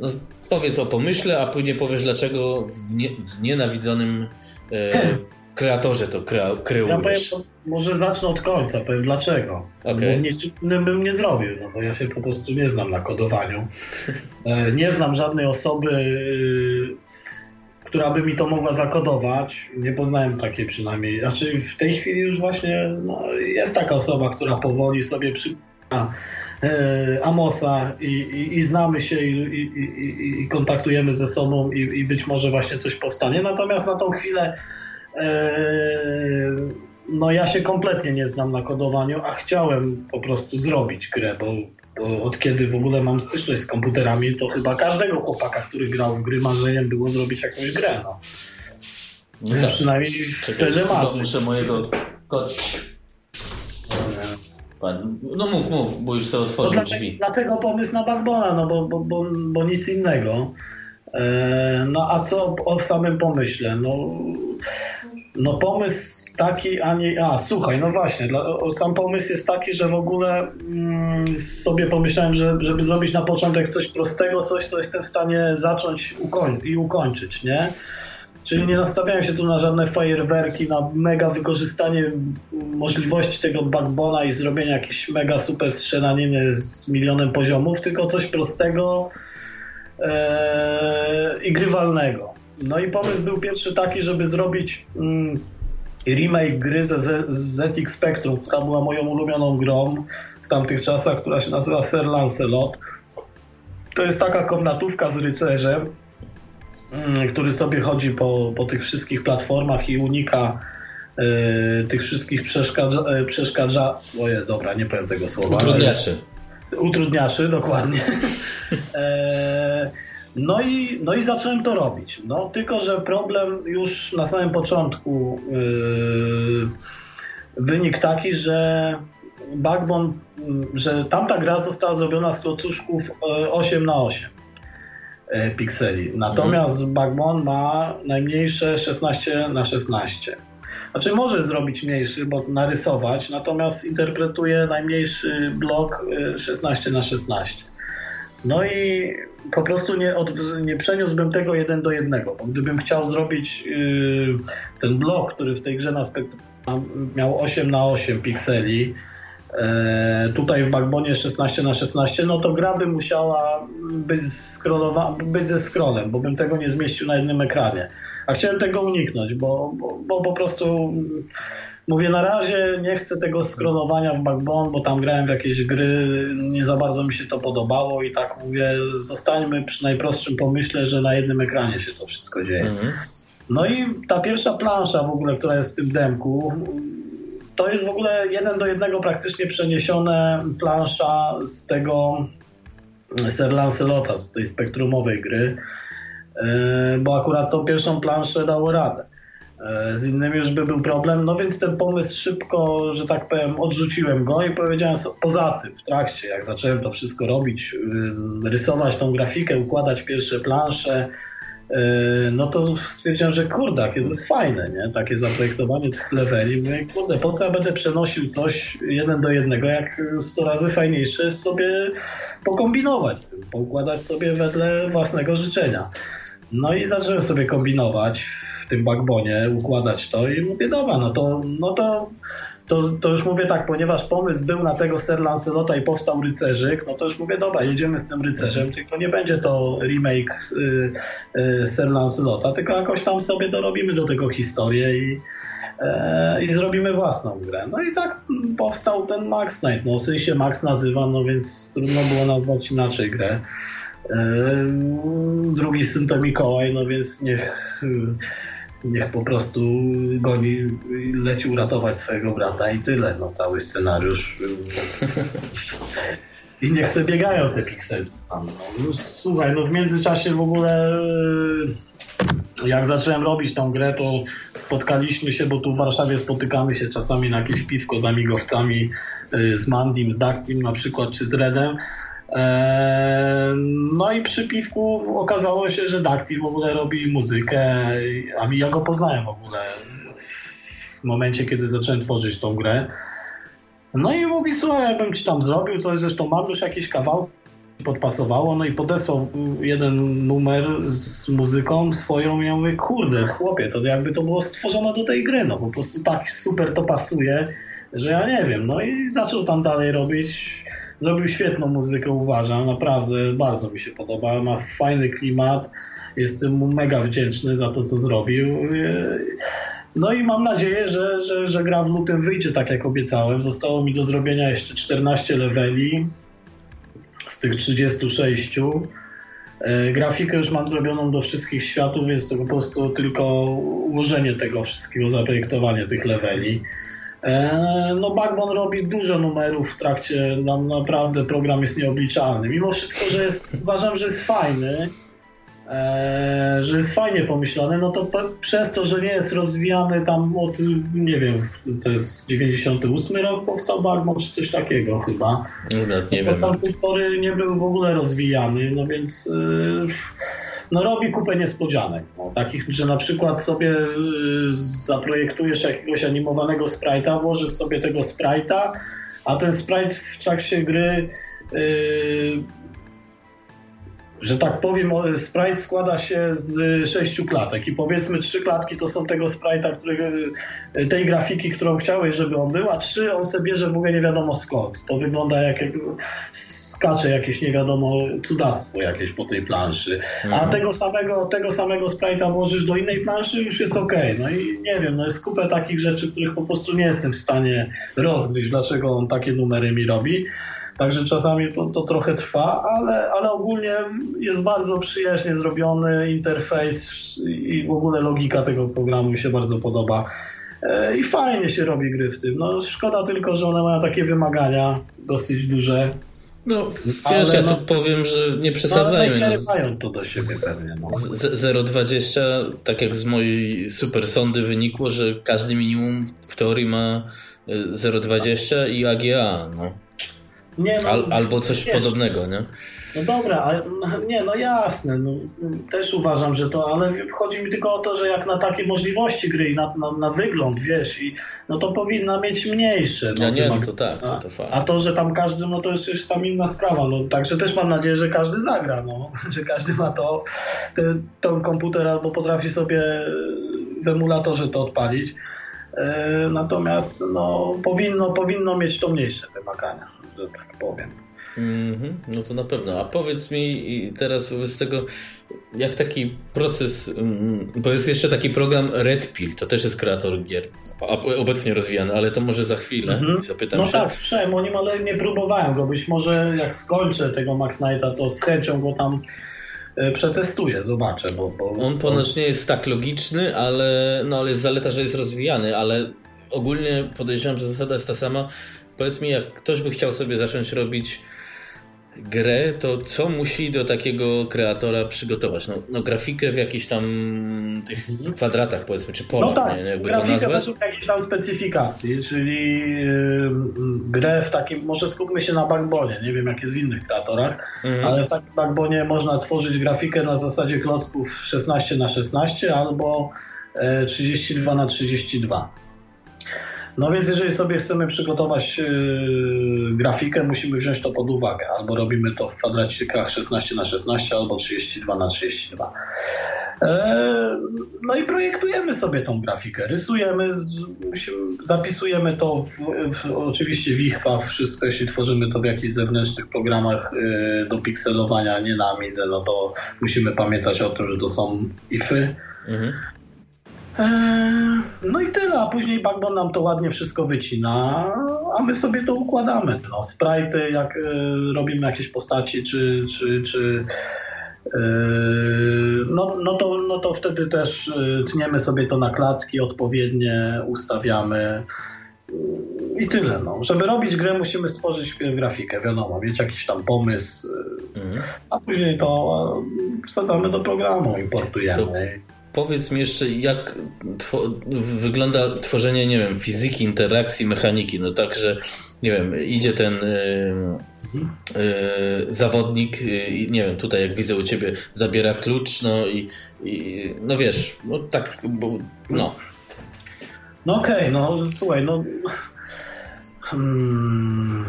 no, powiedz o pomyśle, a później powiesz dlaczego w, nie, w znienawidzonym kreatorze to krył. Ja powiem, może zacznę od końca, powiem dlaczego. Okay. Bo nic innym bym nie zrobił, no bo ja się po prostu nie znam na kodowaniu. E, nie znam żadnej osoby, y, która by mi to mogła zakodować. Nie poznałem takiej przynajmniej. Znaczy w tej chwili już właśnie no, jest taka osoba, która powoli sobie przypomina e, Amosa i, i, i, znamy się i, i kontaktujemy ze sobą i, być może właśnie coś powstanie. Natomiast na tą chwilę no ja się kompletnie nie znam na kodowaniu, a chciałem po prostu zrobić grę, bo, bo od kiedy w ogóle mam styczność z komputerami, to chyba każdego chłopaka, który grał w gry, marzeniem było zrobić jakąś grę. No. No tak. Przynajmniej szczerze marzę. Muszę mojego kod... No mów, mów, bo już sobie otworzył no drzwi. Dlatego pomysł na Backbona, no bo, bo, bo, bo nic innego. Eee, no a co o samym pomyśle? No no pomysł taki, a nie... A, słuchaj, no właśnie, sam pomysł jest taki, że w ogóle mm, sobie pomyślałem, że, żeby zrobić na początek coś prostego, coś, co jestem w stanie zacząć ukoń i ukończyć, nie? Czyli nie nastawiałem się tu na żadne fajerwerki, na mega wykorzystanie możliwości tego backbona i zrobienia jakiejś mega super strzelaniny z milionem poziomów, tylko coś prostego ee, i grywalnego. No i pomysł był pierwszy taki, żeby zrobić mm, remake gry ze ZX Spectrum, która była moją ulubioną grą w tamtych czasach, która się nazywa Sir Lancelot. To jest taka komnatówka z rycerzem, mm, który sobie chodzi po, po tych wszystkich platformach i unika y, tych wszystkich przeszkadza, y, przeszkadza... Oje, dobra, nie powiem tego słowa. Utrudniaczy. Utrudniaczy, dokładnie. e, no i, no i zacząłem to robić. No, tylko, że problem już na samym początku yy, wynik taki, że Backbone, yy, że tamta gra została zrobiona z klocuszków 8 yy, na 8 yy, pikseli. Natomiast mhm. Backbone ma najmniejsze 16 na 16. Znaczy może zrobić mniejszy, bo narysować, natomiast interpretuje najmniejszy blok 16 na 16. No i po prostu nie, od, nie przeniósłbym tego jeden do jednego, bo gdybym chciał zrobić yy, ten blok, który w tej grze na spektrum miał 8 na 8 pikseli, yy, tutaj w Backbone 16 na 16 no to gra by musiała być, być ze scrollem, bo bym tego nie zmieścił na jednym ekranie. A chciałem tego uniknąć, bo, bo, bo po prostu Mówię, na razie nie chcę tego skronowania w Backbone, bo tam grałem w jakieś gry, nie za bardzo mi się to podobało i tak mówię, zostańmy przy najprostszym pomyśle, że na jednym ekranie się to wszystko dzieje. Mhm. No i ta pierwsza plansza w ogóle, która jest w tym demku, to jest w ogóle jeden do jednego praktycznie przeniesione plansza z tego Sir Lancelota, z tej spektrumowej gry, e, bo akurat tą pierwszą planszę dało radę. E, z innymi już by był problem, no więc ten pomysł szybko, że tak powiem, odrzuciłem go i powiedziałem poza tym, w trakcie, jak zacząłem to wszystko robić, rysować tą grafikę, układać pierwsze plansze, no to stwierdziłem, że kurde, to jest fajne, nie? Takie zaprojektowanie tych leveli. Mówię, kurde, po co ja będę przenosił coś jeden do jednego, jak 100 razy fajniejsze jest sobie pokombinować z tym, poukładać sobie wedle własnego życzenia. No i zacząłem sobie kombinować w tym backbonie, układać to i mówię, dobra, no to, no to to, to już mówię tak, ponieważ pomysł był na tego Sir Lancelota i powstał rycerzyk, no to już mówię, dobra, jedziemy z tym rycerzem, tylko nie będzie to remake y, y, Sir Lancelota, tylko jakoś tam sobie dorobimy do tego historię i, y, i zrobimy własną grę. No i tak powstał ten Max Knight. No Syn się Max nazywa, no więc trudno było nazwać inaczej grę. E, drugi syn to Mikołaj, no więc niech niech po prostu goni, leci uratować swojego brata i tyle. No, cały scenariusz. I niech sobie biegają te piksele. No, no, słuchaj, no w międzyczasie w ogóle e, jak zacząłem robić tą grę, to spotkaliśmy się, bo tu w Warszawie spotykamy się czasami na jakieś piwko z amigowcami, e, z Mandim, z Daktim na przykład, czy z Redem. No i przy piwku okazało się, że Daktil w ogóle robi muzykę, a ja go poznałem w ogóle w momencie, kiedy zacząłem tworzyć tą grę. No i mówi, słuchaj, jakbym ci tam zrobił coś, zresztą mam już jakieś kawałki, podpasowało, no i podesłał jeden numer z muzyką swoją i ja mówię, kurde, chłopie, to jakby to było stworzone do tej gry, no po prostu tak super to pasuje, że ja nie wiem, no i zaczął tam dalej robić Zrobił świetną muzykę, uważam, naprawdę bardzo mi się podoba. Ma fajny klimat. Jestem mu mega wdzięczny za to, co zrobił. No i mam nadzieję, że, że, że gra w lutym wyjdzie tak, jak obiecałem. Zostało mi do zrobienia jeszcze 14 leveli z tych 36. E, grafikę już mam zrobioną do wszystkich światów, więc to po prostu tylko ułożenie tego wszystkiego, zaprojektowanie tych leveli. E, no Backbone robi dużo numerów w trakcie, no, naprawdę program jest nieobliczalny. Mimo wszystko, że jest, uważam, że jest fajny, e, że jest fajnie pomyślany, no to przez to, że nie jest rozwijany tam od, nie wiem, to jest 98 rok powstał Backbone, czy coś takiego chyba. No, nie wiem. Tam tej pory nie był w ogóle rozwijany, no więc... Yy, no robi kupę niespodzianek. No, takich, że na przykład sobie y, zaprojektujesz jakiegoś animowanego sprite'a, włożysz sobie tego sprite'a, a ten sprite w trakcie gry y, że tak powiem, sprite składa się z sześciu klatek i powiedzmy trzy klatki to są tego sprite'a, y, tej grafiki, którą chciałeś, żeby on był, a trzy on sobie bierze w ogóle nie wiadomo skąd. To wygląda jak skacze jakieś nie wiadomo cudactwo jakieś po tej planszy. A mhm. tego samego, tego samego sprite'a włożysz do innej planszy już jest ok. No i nie wiem, no jest kupę takich rzeczy, których po prostu nie jestem w stanie rozgryźć, dlaczego on takie numery mi robi. Także czasami to, to, trochę trwa, ale, ale ogólnie jest bardzo przyjaźnie zrobiony interfejs i w ogóle logika tego programu mi się bardzo podoba. E, I fajnie się robi gry w tym. No, szkoda tylko, że one mają takie wymagania dosyć duże. No, wiesz, ale ja no, tu powiem, że nie przesadzajmy. No, mają to do siebie pewnie. No. 0,20, tak jak z mojej super sondy wynikło, że każdy minimum w teorii ma 0,20 i AGA. No. Nie, no, Al, albo coś wiesz, podobnego, nie? No dobra, ale nie, no jasne, no, też uważam, że to, ale chodzi mi tylko o to, że jak na takie możliwości gry i na, na, na wygląd, wiesz, i, no to powinna mieć mniejsze. No, nie, no to tak, to, to fakt. A to, że tam każdy, no to jest już tam inna sprawa, no także też mam nadzieję, że każdy zagra, no, że każdy ma to, ten, ten komputer albo potrafi sobie w emulatorze to odpalić. E, natomiast no, powinno, powinno mieć to mniejsze wymagania, że tak powiem. Mm -hmm, no to na pewno. A powiedz mi teraz wobec tego, jak taki proces, mm, bo jest jeszcze taki program Red Pill, to też jest kreator gier, obecnie rozwijany, ale to może za chwilę mm -hmm. zapytam No się. tak, słyszałem o nim, ale nie próbowałem go. Być może jak skończę tego Max Knighta, to z chęcią go tam e, przetestuję, zobaczę. Bo, bo, On ponoć nie jest tak logiczny, ale, no, ale jest zaleta, że jest rozwijany, ale ogólnie podejrzewam, że zasada jest ta sama. Powiedz mi, jak ktoś by chciał sobie zacząć robić grę, to co musi do takiego kreatora przygotować? No, no grafikę w jakichś tam tych mhm. kwadratach powiedzmy, czy polach, no tak, nie? jakby grafikę to nazwać? jakiejś tam specyfikacji, czyli yy, grę w takim, może skupmy się na backbone, nie wiem jak jest w innych kreatorach, mhm. ale w takim backbone można tworzyć grafikę na zasadzie klocków 16 na 16 albo 32 e, na 32. No więc jeżeli sobie chcemy przygotować yy, grafikę, musimy wziąć to pod uwagę. Albo robimy to w kwadracikach 16 na 16 albo 32 na 32 e, No i projektujemy sobie tą grafikę, rysujemy, zapisujemy to w, w, oczywiście w ICHWA, wszystko, jeśli tworzymy to w jakichś zewnętrznych programach yy, do pikselowania, nie na Amidze, no to musimy pamiętać o tym, że to są IFy. Mhm. Eee, no i tyle, a później Backbone nam to ładnie wszystko wycina, a my sobie to układamy. No, sprite, jak e, robimy jakieś postaci, czy, czy, czy e, no, no, to, no to wtedy też e, tniemy sobie to na klatki, odpowiednie ustawiamy. I tyle. No. Żeby robić grę, musimy stworzyć grafikę, wiadomo, mieć jakiś tam pomysł, mhm. a później to wsadzamy do programu, importujemy. To Powiedz mi jeszcze, jak wygląda tworzenie, nie wiem, fizyki, interakcji, mechaniki. No tak, że nie wiem, idzie ten yy, yy, zawodnik, yy, nie wiem, tutaj jak widzę u ciebie, zabiera klucz, no i, i no wiesz, no tak, bo, no. No okej, okay, no słuchaj, no. Hmm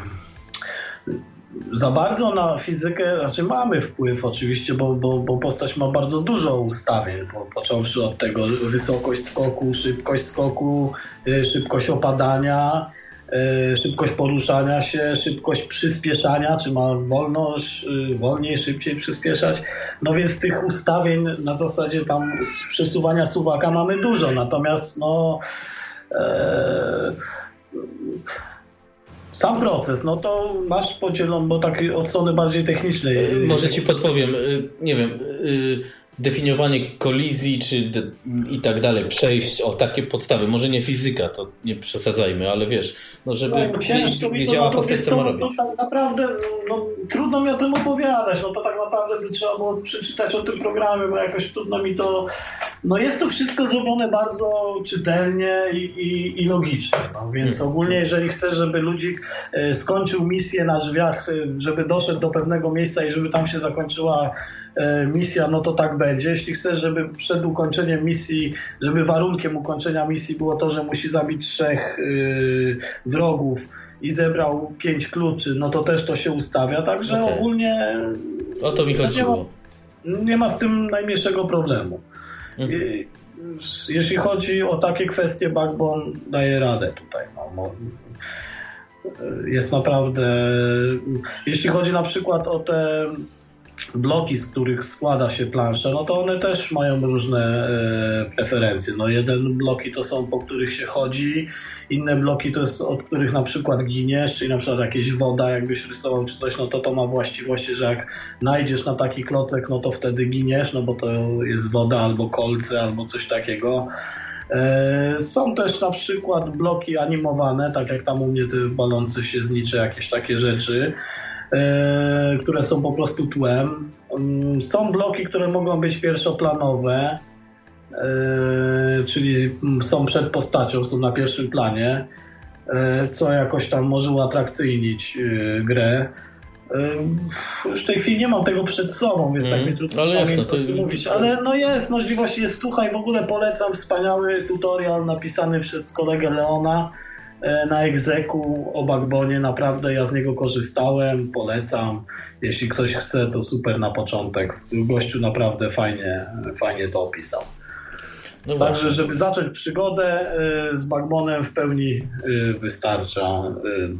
za bardzo na fizykę, znaczy mamy wpływ oczywiście, bo, bo, bo postać ma bardzo dużo ustawień, po, począwszy od tego wysokość skoku, szybkość skoku, y, szybkość opadania, y, szybkość poruszania się, szybkość przyspieszania, czy ma wolność, y, wolniej, szybciej przyspieszać. No więc tych ustawień na zasadzie tam przesuwania suwaka mamy dużo, natomiast no... E, sam proces, no to masz podzielony, bo tak od strony bardziej technicznej. Może ci podpowiem, y, nie wiem, y, definiowanie kolizji czy de, i tak dalej, przejść, o takie podstawy, może nie fizyka, to nie przesadzajmy, ale wiesz, no żeby no, wiedziała postać, co ma robić. No, tak naprawdę no, trudno mi o tym opowiadać, no to tak naprawdę by trzeba było przeczytać o tym programie, bo jakoś trudno mi to, no jest to wszystko zrobione bardzo czytelnie i, i, i logicznie, no, więc hmm. ogólnie jeżeli chcesz, żeby ludzik e, skończył misję na drzwiach, e, żeby doszedł do pewnego miejsca i żeby tam się zakończyła misja, no to tak będzie. Jeśli chcesz, żeby przed ukończeniem misji, żeby warunkiem ukończenia misji było to, że musi zabić trzech yy, wrogów i zebrał pięć kluczy, no to też to się ustawia. Także okay. ogólnie. O to mi chodziło. Nie ma, nie ma z tym najmniejszego problemu. Mhm. Jeśli chodzi o takie kwestie, Backbone daje radę tutaj. No, jest naprawdę. Jeśli chodzi na przykład o te bloki, z których składa się plansza, no to one też mają różne e, preferencje. No jeden bloki to są, po których się chodzi, inne bloki to jest, od których na przykład giniesz, czyli na przykład jakieś woda, jakbyś rysował czy coś, no to to ma właściwości, że jak najdziesz na taki klocek, no to wtedy giniesz, no bo to jest woda albo kolce, albo coś takiego. E, są też na przykład bloki animowane, tak jak tam u mnie te balące się znicze, jakieś takie rzeczy. E, które są po prostu tłem. Mm, są bloki, które mogą być pierwszoplanowe, e, czyli są przed postacią, są na pierwszym planie, e, co jakoś tam może uatrakcyjnić grę. Już w tej chwili nie mam tego przed sobą, więc mm, tak mi trudno ale jest, no to... mówić. Ale no jest, możliwość jest. Słuchaj, w ogóle polecam wspaniały tutorial napisany przez kolegę Leona na egzeku o Backbonie naprawdę ja z niego korzystałem, polecam. Jeśli ktoś chce, to super na początek. Gościu naprawdę fajnie, fajnie to opisał. No Także, żeby zacząć przygodę e, z Backbonem w pełni e, wystarcza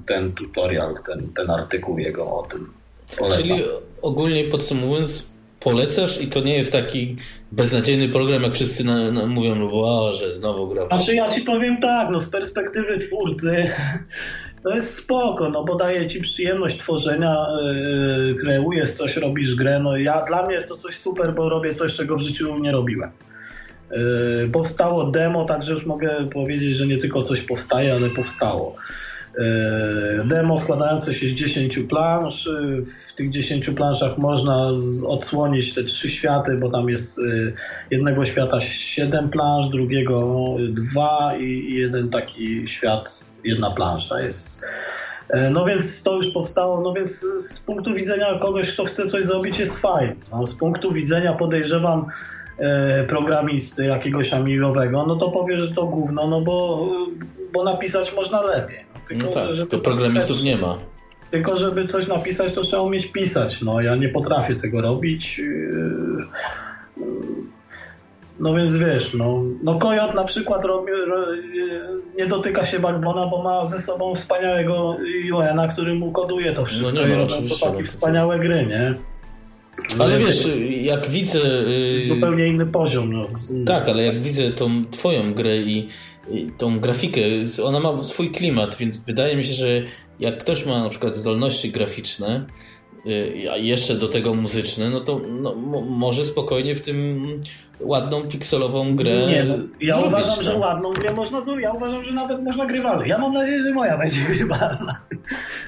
ten tutorial, ten, ten artykuł jego o tym. Polecam. Czyli ogólnie podsumowując, polecasz i to nie jest taki beznadziejny program, jak wszyscy na, na, mówią, no że znowu gra. Znaczy ja ci powiem tak, no z perspektywy twórcy to jest spoko, no bo daje ci przyjemność tworzenia, yy, kreujesz coś, robisz grę, no ja, dla mnie jest to coś super, bo robię coś, czego w życiu nie robiłem. Yy, powstało demo, także już mogę powiedzieć, że nie tylko coś powstaje, ale powstało. Demo składające się z 10 plansz. W tych 10 planszach można odsłonić te trzy światy, bo tam jest jednego świata 7 plansz, drugiego 2 i jeden taki świat, jedna plansza jest. No więc to już powstało, no więc z punktu widzenia kogoś, kto chce coś zrobić jest fajne. No, z punktu widzenia podejrzewam E, programisty jakiegoś amigowego, no to powie, że to gówno, no bo, bo napisać można lepiej. No, tylko, no tak, żeby programistów nie ma. Tylko żeby coś napisać, to trzeba umieć pisać. No ja nie potrafię tego robić. E, no więc wiesz, no, no Kojot na przykład robi, nie dotyka się Backbona, bo ma ze sobą wspaniałego UN-a, który mu koduje to wszystko. No nie, no, to takie wspaniałe gry, nie? Ale wiesz, jak widzę... Y, zupełnie inny poziom. No. Tak, ale jak widzę tą twoją grę i tą grafikę, ona ma swój klimat, więc wydaje mi się, że jak ktoś ma na przykład zdolności graficzne, y, a jeszcze do tego muzyczne, no to no, może spokojnie w tym ładną pikselową grę. Nie, no, ja zrobić, uważam, no. że ładną grę można zrobić. Ja uważam, że nawet można grywalną. Ja mam nadzieję, że moja będzie grywalna.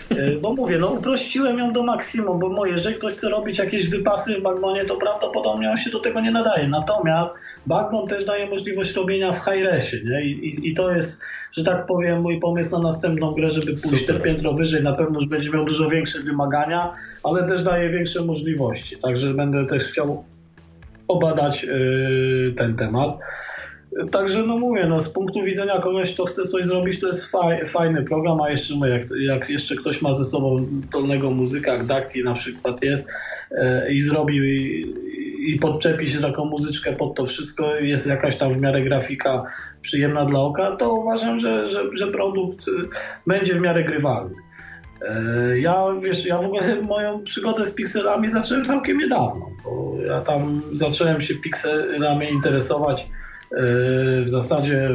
E, bo mówię, no uprościłem ją do maksimum, bo moje, jeżeli ktoś chce robić jakieś wypasy w Backbonie, to prawdopodobnie on się do tego nie nadaje. Natomiast Backbone też daje możliwość robienia w high-resie, nie? I, i, I, to jest, że tak powiem, mój pomysł na następną grę, żeby pójść Super. te piętro wyżej. Na pewno już będzie miał dużo większe wymagania, ale też daje większe możliwości. Także będę też chciał obadać yy, ten temat. Także no mówię, no z punktu widzenia kogoś, kto chce coś zrobić, to jest faj, fajny program, a jeszcze no, jak, jak jeszcze ktoś ma ze sobą dolnego muzyka, jak Daki na przykład jest yy, i zrobi i, podczepi się taką muzyczkę pod to wszystko, jest jakaś tam w miarę grafika przyjemna dla oka, to uważam, że, że, że produkt będzie w miarę grywalny. E, ja, wiesz, ja w ogóle moją przygodę z pikselami zacząłem całkiem niedawno, bo ja tam zacząłem się pikselami interesować e, w zasadzie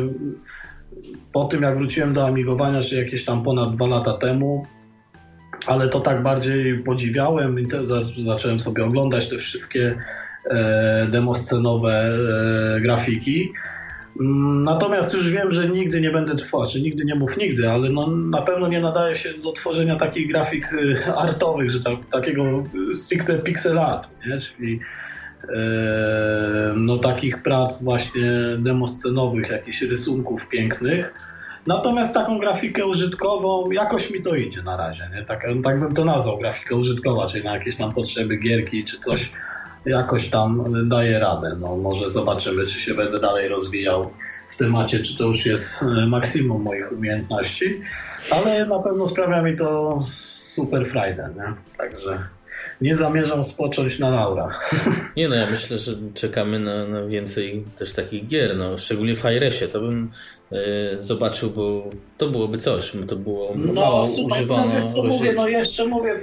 po tym, jak wróciłem do amigowania, czy jakieś tam ponad dwa lata temu, ale to tak bardziej podziwiałem zacząłem sobie oglądać te wszystkie demoscenowe grafiki Natomiast już wiem, że nigdy nie będę tworzył, nigdy nie mów nigdy, ale no, na pewno nie nadaje się do tworzenia takich grafik y, artowych, że tak, takiego stricte pixel art, nie? czyli e, no, takich prac właśnie demoscenowych, jakichś rysunków pięknych. Natomiast taką grafikę użytkową jakoś mi to idzie na razie. Nie? Tak, tak bym to nazwał, grafika użytkowa, czyli na jakieś tam potrzeby gierki czy coś jakoś tam daje radę. No, może zobaczymy, czy się będę dalej rozwijał w temacie, czy to już jest e, maksimum moich umiejętności, ale na pewno sprawia mi to super frajdę, nie? Także nie zamierzam spocząć na laurach. Nie no, ja myślę, że czekamy na, na więcej też takich gier, no, szczególnie w Hi-Resie, to bym e, zobaczył, bo to byłoby coś, to było no, mało super, używane. No, mówię, no jeszcze mówię,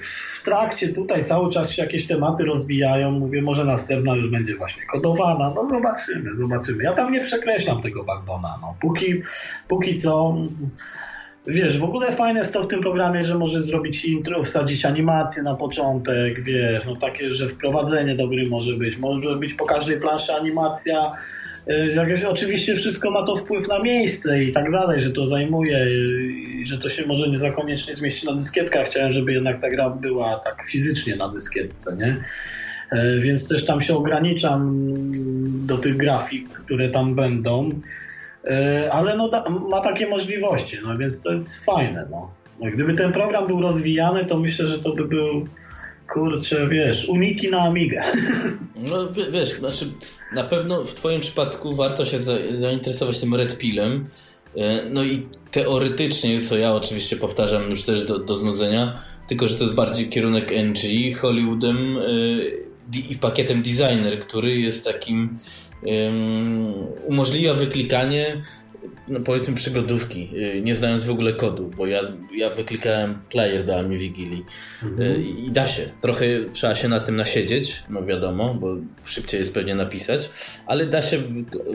w trakcie tutaj cały czas się jakieś tematy rozwijają, mówię, może następna już będzie właśnie kodowana, no zobaczymy, zobaczymy. Ja tam nie przekreślam tego backbona, no, póki, póki co Wiesz, w ogóle fajne jest to w tym programie, że możesz zrobić intro, wsadzić animację na początek, wiesz, no takie, że wprowadzenie do gry może być. Może być po każdej planszy animacja. Y, jakieś, oczywiście wszystko ma to wpływ na miejsce i tak dalej, że to zajmuje i że to się może nie zakoniecznie zmieści na dyskietkach. Chciałem, żeby jednak ta gra była tak fizycznie na dyskietce, nie? Y, więc też tam się ograniczam do tych grafik, które tam będą. E, ale no, ma takie możliwości, no więc to jest fajne. No. no. Gdyby ten program był rozwijany, to myślę, że to by był kurczę, wiesz, Unity na Amigę. No wiesz, znaczy na pewno w twoim przypadku warto się zainteresować tym Red Pillem. E, no i teoretycznie, co ja oczywiście powtarzam już też do, do znudzenia, tylko że to jest bardziej kierunek NG, Hollywoodem yy, i pakietem Designer, który jest takim umożliwia wyklikanie no powiedzmy przygodówki, y, nie znając w ogóle kodu, bo ja, ja wyklikałem player do Ami Wigilii mhm. Y, i da się. Trochę trzeba się na tym nasiedzieć, no wiadomo, bo szybciej jest pewnie napisać, ale da się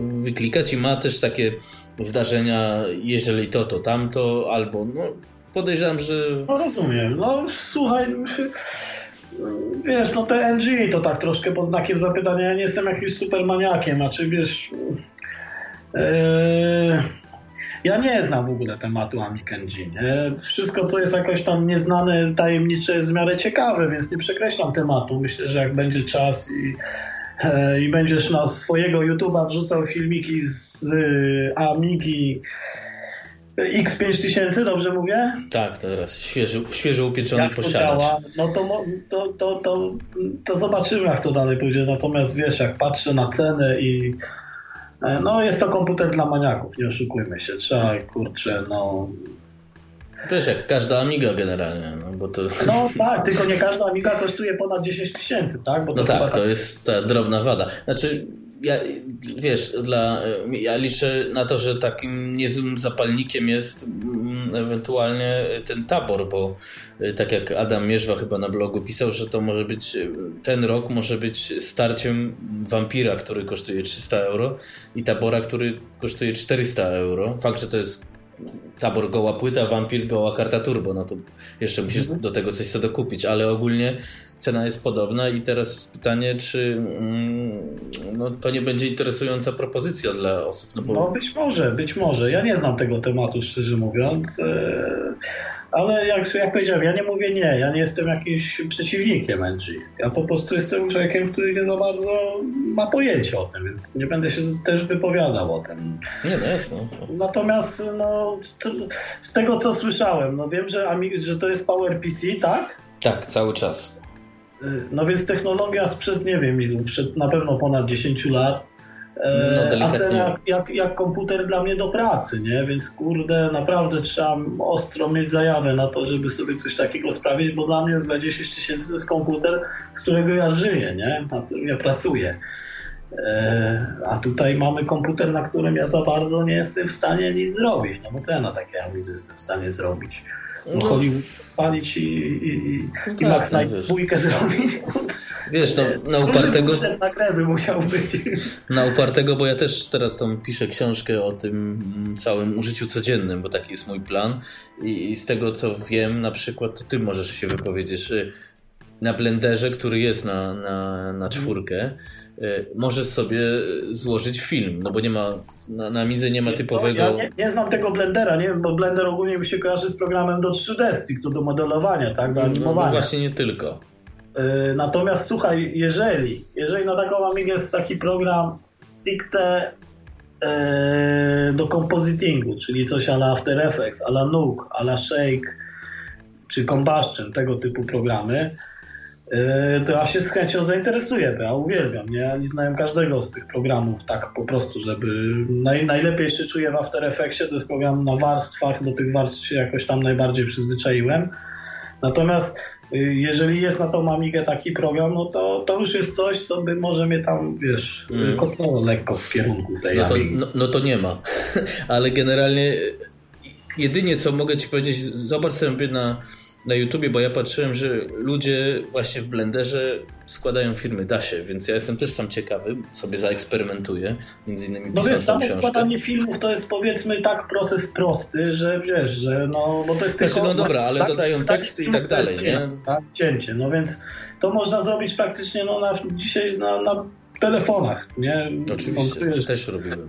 wyklikać i ma też takie zdarzenia, jeżeli to, to tamto, albo no podejrzewam, że... No rozumiem, no słuchaj wiesz, no TNG to tak troszkę pod znakiem zapytania. Ja nie jestem jakimś supermaniakiem, a czy wiesz. Yy, ja nie znam w ogóle tematu Amikenji. Nie? Wszystko, co jest jakoś tam nieznane, tajemnicze, jest w miarę ciekawe, więc nie przekreślam tematu. Myślę, że jak będzie czas i, e, i będziesz na swojego YouTube'a wrzucał filmiki z Amigi X5000, dobrze mówię? Tak, teraz świeżo, świeżo upieczony jak to działa, no to, to, to, to, to zobaczymy, jak to dalej pójdzie. Natomiast wiesz, jak patrzę na cenę i e, no jest to komputer dla maniaków, nie oszukujmy się. Trzeba, kurczę, no... Wiesz, jak każda Amiga generalnie, no bo to... No tak, tylko nie każda Amiga kosztuje ponad 10 tysięcy, tak? Bo no tak, to jest ta drobna wada. Znaczy, ja, wiesz, dla, ja liczę na to, że takim niezłym zapalnikiem jest mm, ewentualnie ten tabor, bo y, tak jak Adam Mierzwa chyba na blogu pisał, że to może być, ten rok może być starciem wampira, który kosztuje 300 euro i tabora, który kosztuje 400 euro. Fakt, że to jest tabor goła płyta, wampir goła karta turbo, no to jeszcze musisz mhm. do tego coś sobie dokupić, ale ogólnie cena jest podobna i teraz pytanie, czy mm, no, to nie będzie interesująca propozycja dla osób? No, bo... no być może, być może. Ja nie znam tego tematu, szczerze mówiąc. E, ale jak, jak powiedziałem, ja nie mówię nie, ja nie jestem jakimś przeciwnikiem NG. Ja po prostu jestem człowiekiem, który nie za bardzo ma pojęcie o tym, więc nie będę się też wypowiadał o tym. Nie, no jasne. Natomiast no, z tego co słyszałem, no wiem, że, że to jest PowerPC, tak? Tak, cały czas. No więc technologia sprzed nie wiem ilu, przed na pewno ponad 10 lat no, a cena jak, jak komputer dla mnie do pracy, nie? Więc kurde, naprawdę trzeba ostro mieć zajawę na to, żeby sobie coś takiego sprawić, bo dla mnie 20 tysięcy to jest komputer, z którego ja żyję, nie? Na którym ja pracuję. E, a tutaj mamy komputer, na którym ja za bardzo nie jestem w stanie nic zrobić. No bo co ja na takie awizy jestem w stanie zrobić? No, Hollywood palić i, i, i, no i tak, no, dwójkę zrobić. Wiesz, no, na upartego... Na musiał być. Na upartego, bo ja też teraz tam piszę książkę o tym całym użyciu codziennym, bo taki jest mój plan i, i z tego co wiem, na przykład to ty możesz się wypowiedzieć, na blenderze, który jest na, na, na czwórkę, y, możesz sobie złożyć film, no bo nie ma, na, na Midze nie ma Wiesz typowego... Ja nie, nie, znam tego Blendera, nie bo Blender ogólnie mi się kojarzy z programem do 3D, stricte do modelowania, tak, do animowania. No, no właśnie nie tylko. Y, natomiast słuchaj, jeżeli, jeżeli na taką Amigę jest taki program stricte y, do compositingu, czyli coś ala After Effects, ala Nuke, ala Shake, czy Combustion, tego typu programy, to ja się z chęcią zainteresuję, bo ja uwielbiam, nie? Ja nie znałem każdego z tych programów tak po prostu, żeby naj, najlepiej się czuję w After Effectsie, to jest program na warstwach, do tych warstw się jakoś tam najbardziej przyzwyczaiłem. Natomiast Y, jeżeli jest na tą Amigę taki program, no to, to już jest coś, co by może mnie tam, wiesz, mm. kopnęło lekko w kierunku tej no to, no, no, to nie ma. Ale generalnie jedynie co mogę ci powiedzieć, zobacz sobie na na YouTubie, bo ja patrzyłem, że ludzie właśnie w Blenderze składają filmy, da się, więc ja jestem też sam ciekawy, sobie zaeksperymentuję, między innymi No wiesz, samo książkę. składanie filmów to jest powiedzmy tak proces prosty, że wiesz, że no, bo to jest znaczy, tylko... no dobra, ale tak, dodają tak, teksty i tak dalej, nie? Tak, cięcie, no więc to można zrobić praktycznie no, na, dzisiaj na, na telefonach, nie? Oczywiście, też robiłem.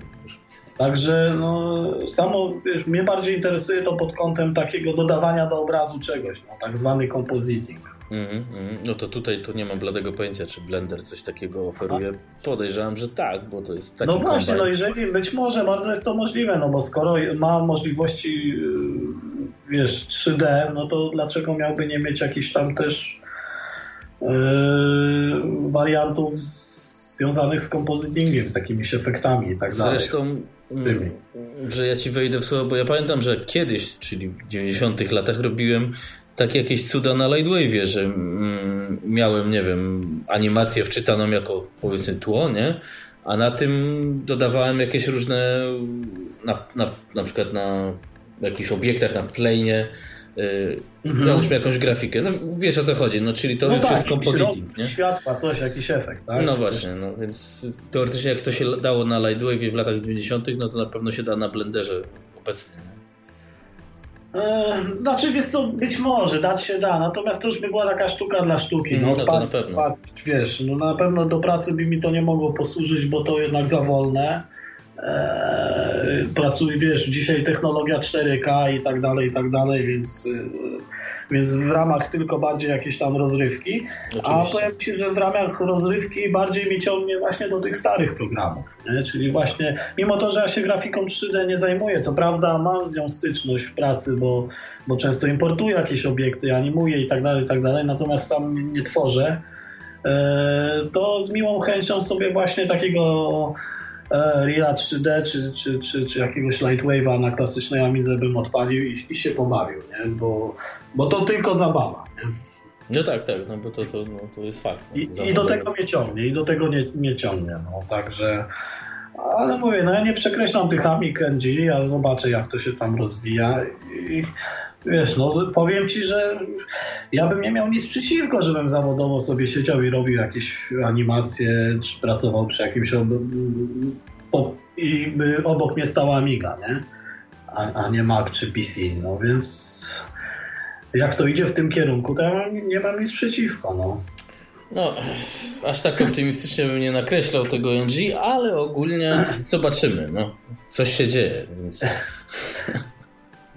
Także no, samo wiesz, mnie bardziej interesuje to pod kątem takiego dodawania do obrazu czegoś, no, tak zwany compositing. Mm -hmm. No to tutaj to nie mam bladego pojęcia, czy Blender coś takiego oferuje. Podejrzewam, że tak, bo to jest taki No właśnie, kombajn. no jeżeli być może bardzo jest to możliwe, no bo skoro ma możliwości yy, wiesz 3D, no to dlaczego miałby nie mieć jakichś tam też yy, wariantów związanych z compositingiem, z jakimiś efektami i tak dalej. Zresztą Mm, że ja ci wejdę w słowo, bo ja pamiętam, że kiedyś, czyli w 90 latach robiłem takie jakieś cuda na Lightwave'ie, że mm, miałem, nie wiem, animację wczytaną jako powiedzmy tło, nie? A na tym dodawałem jakieś różne, na, na, na przykład na jakichś obiektach, na plane, mhm. załóżmy jakąś grafikę. No wiesz o co chodzi, no czyli to no już tak, jest nie? Światła, coś, jakiś efekt, tak? No właśnie, no więc teoretycznie jak to się dało na Lightwave w latach 90., no to na pewno się da na Blenderze obecnie. E, znaczy, wiesz co, być może, dać się da, natomiast to już by była taka sztuka dla sztuki. No, no to na pewno. wiesz, no na pewno do pracy by mi to nie mogło posłużyć, bo to jednak za wolne. Eee, pracuję, wiesz, dzisiaj technologia 4K i tak dalej, i tak dalej, więc, y, więc w ramach tylko bardziej jakiejś tam rozrywki. Oczywiście. A powiem Ci, że w ramach rozrywki bardziej mnie ciągnie właśnie do tych starych programów. Nie? Czyli właśnie, mimo to, że ja się grafiką 3D nie zajmuję, co prawda mam z nią styczność w pracy, bo, bo często importuję jakieś obiekty, animuję i tak dalej, i tak dalej, natomiast sam nie tworzę, e, to z miłą chęcią sobie właśnie takiego e, Real 3D czy, czy, czy, czy jakiegoś Lightwave'a na klasycznej Amidze bym odpalił i, i się pobawił, nie? Bo, bo to tylko zabawa. Nie? No tak, tak, no bo to, to, no, to jest fakt. No, I, I, do tego mnie ciągnie, i do tego nie, nie ciągnie, no, także... Ale mówię, no ja nie przekreślam tych Amik NG, ja zobaczę jak to się tam rozwija i wiesz, no powiem Ci, że ja bym nie miał nic przeciwko, żebym zawodowo sobie siedział i robił jakieś animacje, czy pracował przy jakimś ob... i by obok mnie stała Amiga, nie? A, a nie Mac czy PC, no więc jak to idzie w tym kierunku, to ja nie mam nic przeciwko. No. No, aż tak optymistycznie bym nie nakreślał tego NG, ale ogólnie zobaczymy. No, coś się dzieje, więc.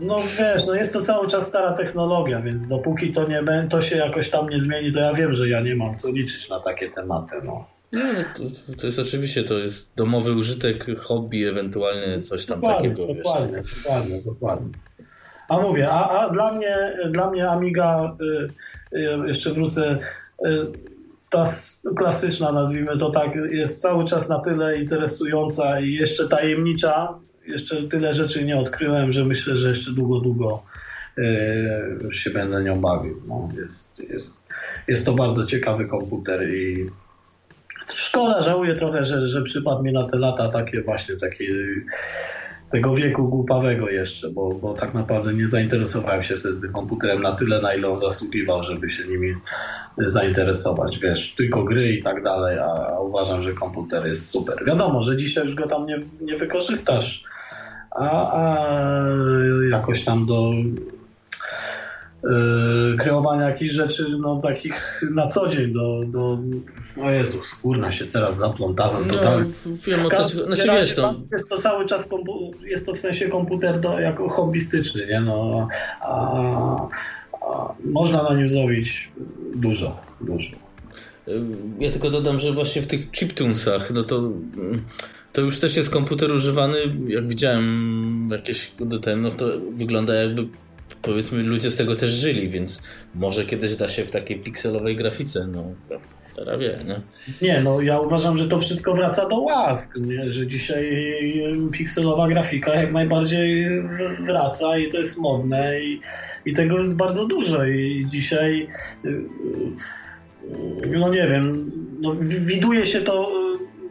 No wiesz, no jest to cały czas stara technologia, więc dopóki to nie to się jakoś tam nie zmieni, to ja wiem, że ja nie mam co liczyć na takie tematy. No. No, to, to jest oczywiście, to jest domowy użytek, hobby, ewentualnie coś tam dokładnie, takiego. Dokładnie, wiesz. dokładnie, dokładnie. A mówię, a, a dla, mnie, dla mnie Amiga, y, y, jeszcze wrócę, y, ta klasyczna, nazwijmy to tak, jest cały czas na tyle interesująca i jeszcze tajemnicza. Jeszcze tyle rzeczy nie odkryłem, że myślę, że jeszcze długo, długo się będę nią bawił. No, jest, jest, jest to bardzo ciekawy komputer i szkoda, żałuję trochę, że, że przypadł mi na te lata takie właśnie takie tego wieku głupawego jeszcze, bo, bo tak naprawdę nie zainteresowałem się wtedy komputerem na tyle, na ile on zasługiwał, żeby się nimi zainteresować. Wiesz, tylko gry i tak dalej, a uważam, że komputer jest super. Wiadomo, że dzisiaj już go tam nie, nie wykorzystasz, a, a jakoś tam do yy, kreowania jakichś rzeczy no, takich na co dzień do, do o Jezus, kurna się teraz zaplątałem no, totalnie. Wiem o co ci... znaczy, wiesz, to... Jest to cały czas, jest to w sensie komputer do, jako hobbystyczny, nie? No, a, a można na nim zrobić dużo, dużo. Ja tylko dodam, że właśnie w tych chiptunesach, no to to już też jest komputer używany, jak widziałem jakieś ten, no to wygląda jakby powiedzmy ludzie z tego też żyli, więc może kiedyś da się w takiej pikselowej grafice, no teraz nie? Nie, no ja uważam, że to wszystko wraca do łask, nie? że dzisiaj pikselowa grafika jak najbardziej wraca i to jest modne i, i tego jest bardzo dużo i dzisiaj no nie wiem, no widuje się to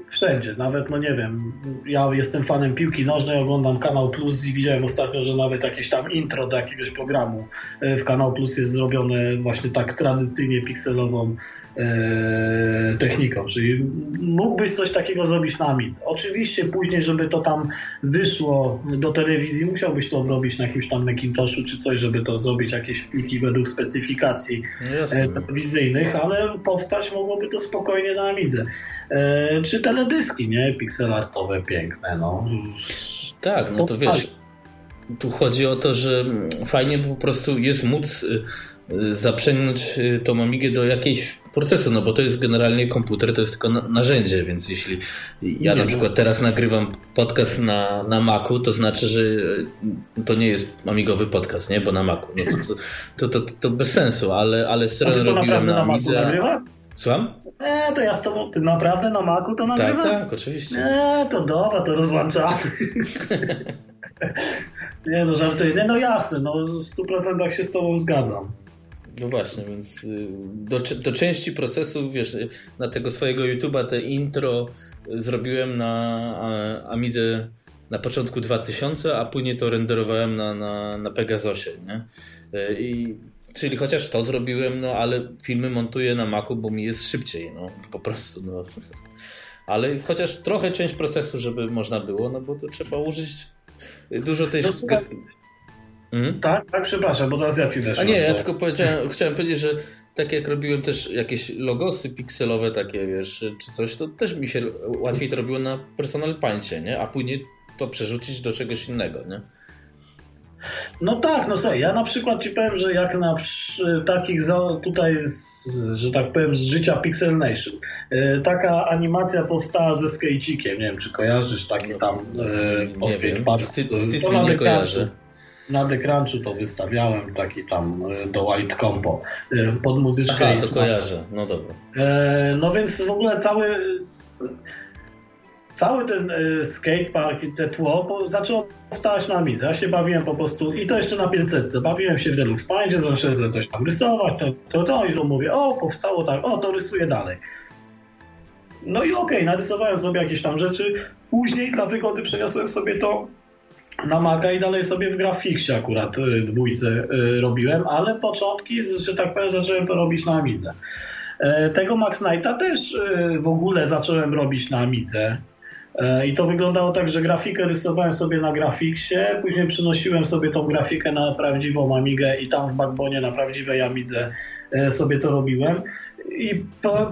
wszędzie, nawet no nie wiem, ja jestem fanem piłki nożnej, oglądam Kanał Plus i widziałem ostatnio, że nawet jakieś tam intro do jakiegoś programu e, w Kanał Plus jest zrobione właśnie tak tradycyjnie pikselową e, techniką, czyli mógłbyś coś takiego zrobić na Amidze. Oczywiście później, żeby to tam wyszło do telewizji, musiałbyś to robić na jakimś tam Macintoshu czy coś, żeby to zrobić jakieś pliki według specyfikacji Jasne. telewizyjnych, ale powstać mogłoby to spokojnie na Amidze. E, czy teledyski, nie? Pixelartowe, piękne, no. Tak, no to wiesz, tu chodzi o to, że fajnie po prostu jest móc y, y, zaprzęgnąć y, tą Amigę do jakiejś procesu, no bo to jest generalnie komputer, to jest tylko narzędzie, więc jeśli ja na no. przykład teraz nagrywam podcast na, na Macu, to znaczy, że to nie jest amigowy podcast, nie? Bo na Macu. No to, to, to, to, bez sensu, ale, ale serio robiłem na Amidze. Słucham? E, to ja z tobą, ty naprawdę na maku to nagrywam? Tak, tak, oczywiście. E, to dobra, to rozłączamy. nie no, żartuję. Nie, no jasne, no w 100% się z tobą zgadzam. No właśnie, więc y, do, do części procesu, wiesz, na tego swojego YouTube'a te intro zrobiłem na Amidze na początku 2000, a później to renderowałem na, na, na Pegasosie, nie? Y, I Czyli chociaż to zrobiłem, no ale filmy montuję na Macu, bo mi jest szybciej, no po prostu. No. Ale chociaż trochę część procesu, żeby można było, no bo to trzeba użyć dużo tej... No, mhm. Tak, tak, przepraszam, bo teraz ja ci A nie, ja tylko powiedziałem, chciałem powiedzieć, że tak jak robiłem też jakieś logosy pikselowe takie, wiesz, czy coś, to też mi się łatwiej to robiło na Personal Paincie, nie? A później to przerzucić do czegoś innego, nie? No tak, no słuchaj, ja na przykład ci powiem, że jak na takich tutaj, z, że tak powiem, z życia Pixel Nation, e, taka animacja powstała ze skejcikiem, nie wiem czy kojarzysz takie tam e, po nie, nie kojarzę. Na The Crunchu to wystawiałem taki tam e, do White Compo e, pod muzyczkę. Aha, to kojarzę, no dobra. No więc w ogóle cały cały ten skatepark i te tło zaczęło powstawać na Amidze. Ja się bawiłem po prostu i to jeszcze na 500. Bawiłem się w Deluxe Paintie, zacząłem coś tam rysować, to, to, to i to mówię, o powstało tak, o to rysuję dalej. No i okej, okay, narysowałem sobie jakieś tam rzeczy. Później dla wygody przeniosłem sobie to na Maca i dalej sobie w Grafiksie akurat y, dwójce y, robiłem, ale początki, że tak powiem, zacząłem to robić na Amidze. E, tego Max Knighta też w ogóle zacząłem robić na Amidze. E, I to wyglądało tak, że grafikę rysowałem sobie na Grafiksie, później przenosiłem sobie tą grafikę na prawdziwą Amigę i tam w Backbone na prawdziwej Amidze e, sobie to robiłem. I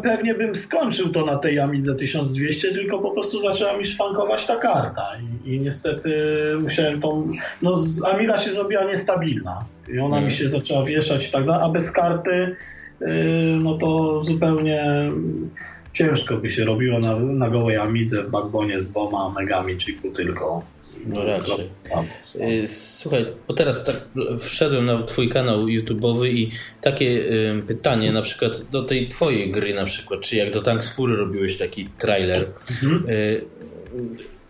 pewnie bym skończył to na tej Amidze 1200, tylko po prostu zaczęła mi szwankować ta karta. I, i niestety musiałem tą. No, Amiga się zrobiła niestabilna. I ona mi mm. się zaczęła wieszać i tak dalej, a bez karty, yy, no to zupełnie ciężko by się robiło na, na gołej Amidze w Backbone z dwoma megami chipu tylko. No raczej. Y, słuchaj, bo teraz tak wszedłem na twój kanał YouTube'owy i takie y, pytanie na przykład do tej twojej gry na przykład, czy jak do Tanks Fury robiłeś taki trailer. Mhm. Y,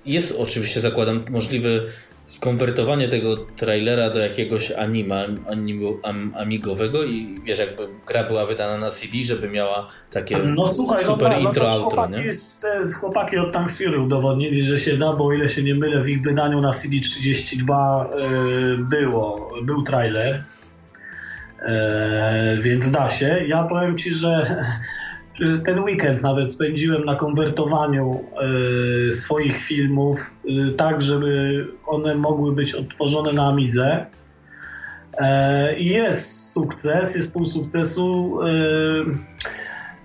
jest oczywiście, zakładam, możliwe skonwertowanie tego trailera do jakiegoś anima, animu, am, amigowego i wiesz, jakby gra była wydana na CD, żeby miała takie no, słuchaj, no super no, intro, no, outro, chłopaki, nie? Z, chłopaki od Tanks Fury udowodnili, że się da, bo o ile się nie mylę, w ich wydaniu na CD 32 yy, było, był trailer, yy, więc da się. Ja powiem Ci, że ten weekend nawet spędziłem na konwertowaniu y, swoich filmów y, tak, żeby one mogły być odtworzone na Amidze. E, jest sukces, jest pół sukcesu. E,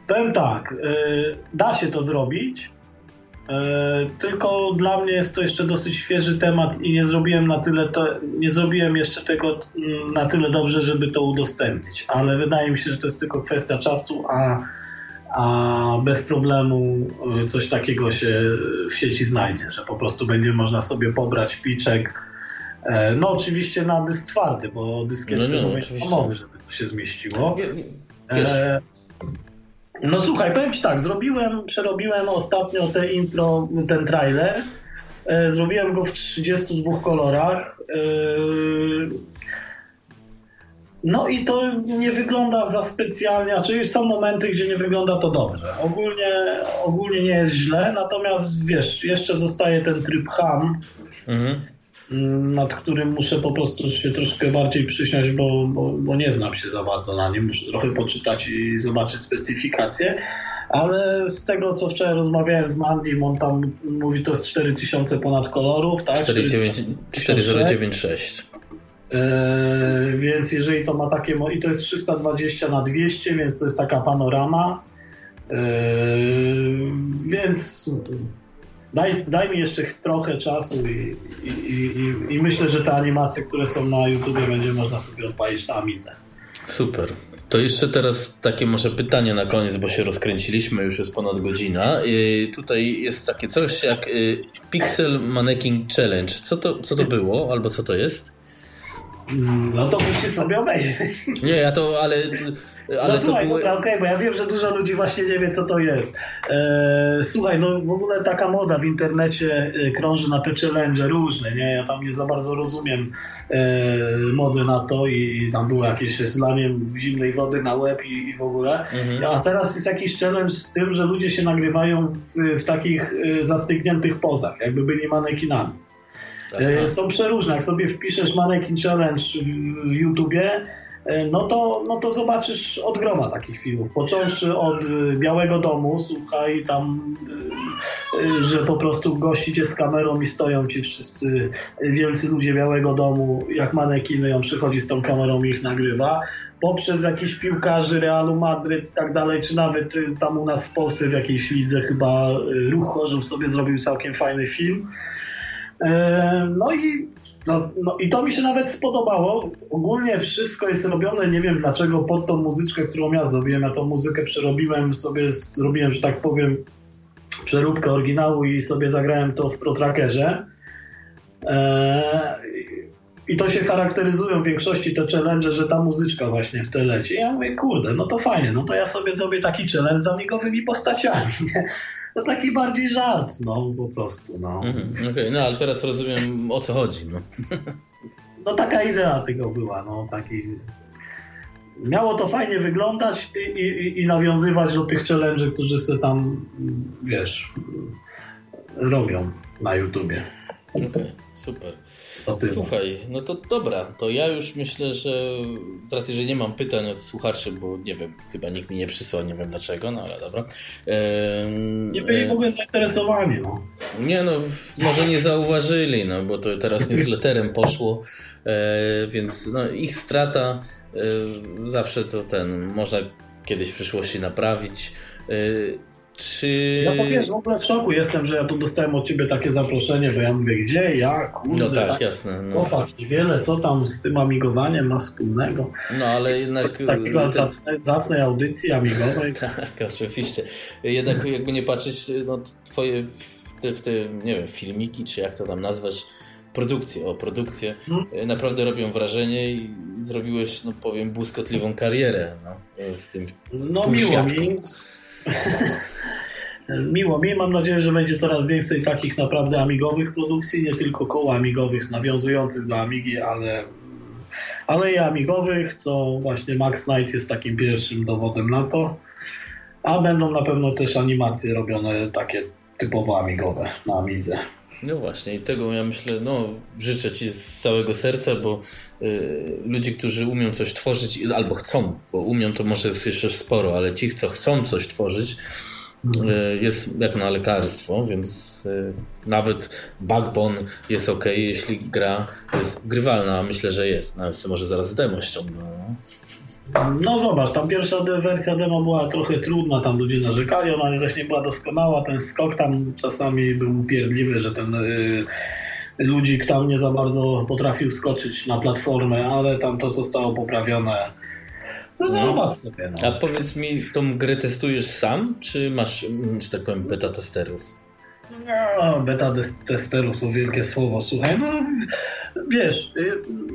powiem tak, da się to zrobić, tylko dla mnie jest to jeszcze dosyć świeży temat i nie zrobiłem na tyle to, nie zrobiłem jeszcze tego mm, na tyle dobrze, żeby to udostępnić, ale wydaje mi się, że to jest tylko kwestia czasu, a a bez problemu y, coś takiego się w sieci znajdzie, że po prostu będzie można sobie pobrać piczek. E, no oczywiście na dysk twardy, bo dyskiety no, no, mogły, żeby to się zmieściło. E, no słuchaj, powiem Ci tak, zrobiłem, przerobiłem ostatnio te intro, ten trailer. E, zrobiłem go w 32 kolorach. No i to nie wygląda za specjalnie, czyli są momenty, gdzie nie wygląda to dobrze. Ogólnie, ogólnie nie jest źle, natomiast wiesz, jeszcze zostaje ten tryb ham, mhm. nad którym muszę po prostu się troszkę bardziej przysiąść, bo, bo, bo nie znam się za bardzo na nim. Muszę trochę poczytać i zobaczyć specyfikację. Ale z tego, co wczoraj rozmawiałem z Mandim, on tam mówi, to jest 4000 ponad kolorów, tak? 4096. Yy, więc jeżeli to ma takie, i to jest 320 na 200, więc to jest taka panorama. Yy, więc daj, daj mi jeszcze trochę czasu i, i, i, i, myślę, że te animacje, które są na YouTube, będzie można sobie odpalić na Amidze. Super. To jeszcze teraz takie może pytanie na koniec, bo się rozkręciliśmy, już jest ponad godzina. I tutaj jest takie coś jak Pixel Mannequin Challenge. Co to, co to było, albo co to jest? No to musisz sobie obejrzeć. Nie, ja to, ale... ale no słuchaj, było... dobra, okej, okay, bo ja wiem, że dużo ludzi właśnie nie wie, co to jest. Eee, słuchaj, no w ogóle taka moda w internecie e, krąży na te challenge różne, nie? Ja tam nie za bardzo rozumiem e, mody na to i, tam było jakieś zlanie zimnej wody na łeb i, i w ogóle. Mhm. A teraz jest jakiś challenge z tym, że ludzie się nagrywają w, w takich e, zastygniętych pozach, jakby byli manekinami. E, są przeróżne. Jak sobie wpiszesz Mannequin Challenge w YouTubie, e, no to, no to zobaczysz od groma takich filmów. Począwszy od e, Białego Domu, słuchaj, tam, że po prostu gościcie z kamerą i stoją ci wszyscy wielcy ludzie Białego Domu, jak manekiny, on przychodzi z tą kamerą i ich nagrywa. Poprzez jakichś piłkarzy Realu Madryt i tak dalej, czy nawet tam u nas w Polsce w jakiejś lidze chyba Ruch Chorzów sobie zrobił całkiem fajny film no i, no, no, i to mi się nawet spodobało. Ogólnie wszystko jest robione, nie wiem dlaczego, pod tą muzyczkę, którą ja zrobiłem. Ja tą muzykę przerobiłem sobie, zrobiłem, że tak powiem, przeróbkę oryginału i sobie zagrałem to w ProTrackerze. Eee, I to się charakteryzują w większości te challenge, że ta muzyczka właśnie w tle leci. Ja mówię, kurde, no to fajnie, no to ja sobie zrobię taki challenge z amigowymi postaciami. No taki bardziej żart, no po prostu. No. Mhm, Okej, okay. no ale teraz rozumiem o co chodzi. No. no taka idea tego była, no taki miało to fajnie wyglądać i, i, i nawiązywać do tych challenge, którzy sobie tam, wiesz, robią na YouTubie. Okej, okay, super. Słuchaj, no to dobra, to ja już myślę, że z racji, że nie mam pytań od słuchaczy, bo nie wiem, chyba nikt mi nie przysłał, nie wiem dlaczego, no ale dobra. Ehm, nie byli w ogóle zainteresowani, no. Nie no, może nie zauważyli, no bo to teraz newsletterem poszło, e, więc no ich strata Y, zawsze to ten, można kiedyś w przyszłości naprawić. Y, czy... Ja to wiesz, w ogóle w szoku jestem, że ja tu dostałem od ciebie takie zaproszenie, bo ja mówię, gdzie, ja, kurde. No tak, tak jasne. No. Popatrz, wiele, co tam z tym amigowaniem ma wspólnego. No ale jednak... Takiej ten... zacnej, zacnej audycji amigowej. tak, oczywiście. Jednak jakby nie patrzeć, no twoje w te, w te, nie wiem, filmiki, czy jak to tam nazwać, produkcję, o produkcję, hmm. naprawdę robią wrażenie i zrobiłeś, no powiem, błyskotliwą karierę no, w tym No miło mi. miło mi. Mam nadzieję, że będzie coraz więcej takich naprawdę amigowych produkcji, nie tylko koło amigowych nawiązujących do Amigi, ale, ale i amigowych, co właśnie Max Knight jest takim pierwszym dowodem na to. A będą na pewno też animacje robione takie typowo amigowe na Amidze. No właśnie, i tego ja myślę, no życzę Ci z całego serca, bo y, ludzie, którzy umią coś tworzyć, albo chcą, bo umią to może jest jeszcze sporo, ale ci, co chcą coś tworzyć, y, jest jak na lekarstwo, więc y, nawet Backbone jest ok, jeśli gra jest grywalna, myślę, że jest. Nawet może zaraz demo ściągnę. No. No zobacz, tam pierwsza wersja demo była trochę trudna, tam ludzie narzekali, ona też nie była doskonała, ten skok tam czasami był upierdliwy, że ten y, ludzik tam nie za bardzo potrafił skoczyć na platformę, ale tam to zostało poprawione. No, no. zobacz sobie. No. A powiedz mi, tą grę testujesz sam, czy masz, że tak powiem, beta testerów? No, beta testerów to wielkie słowo, słuchaj, no wiesz, y,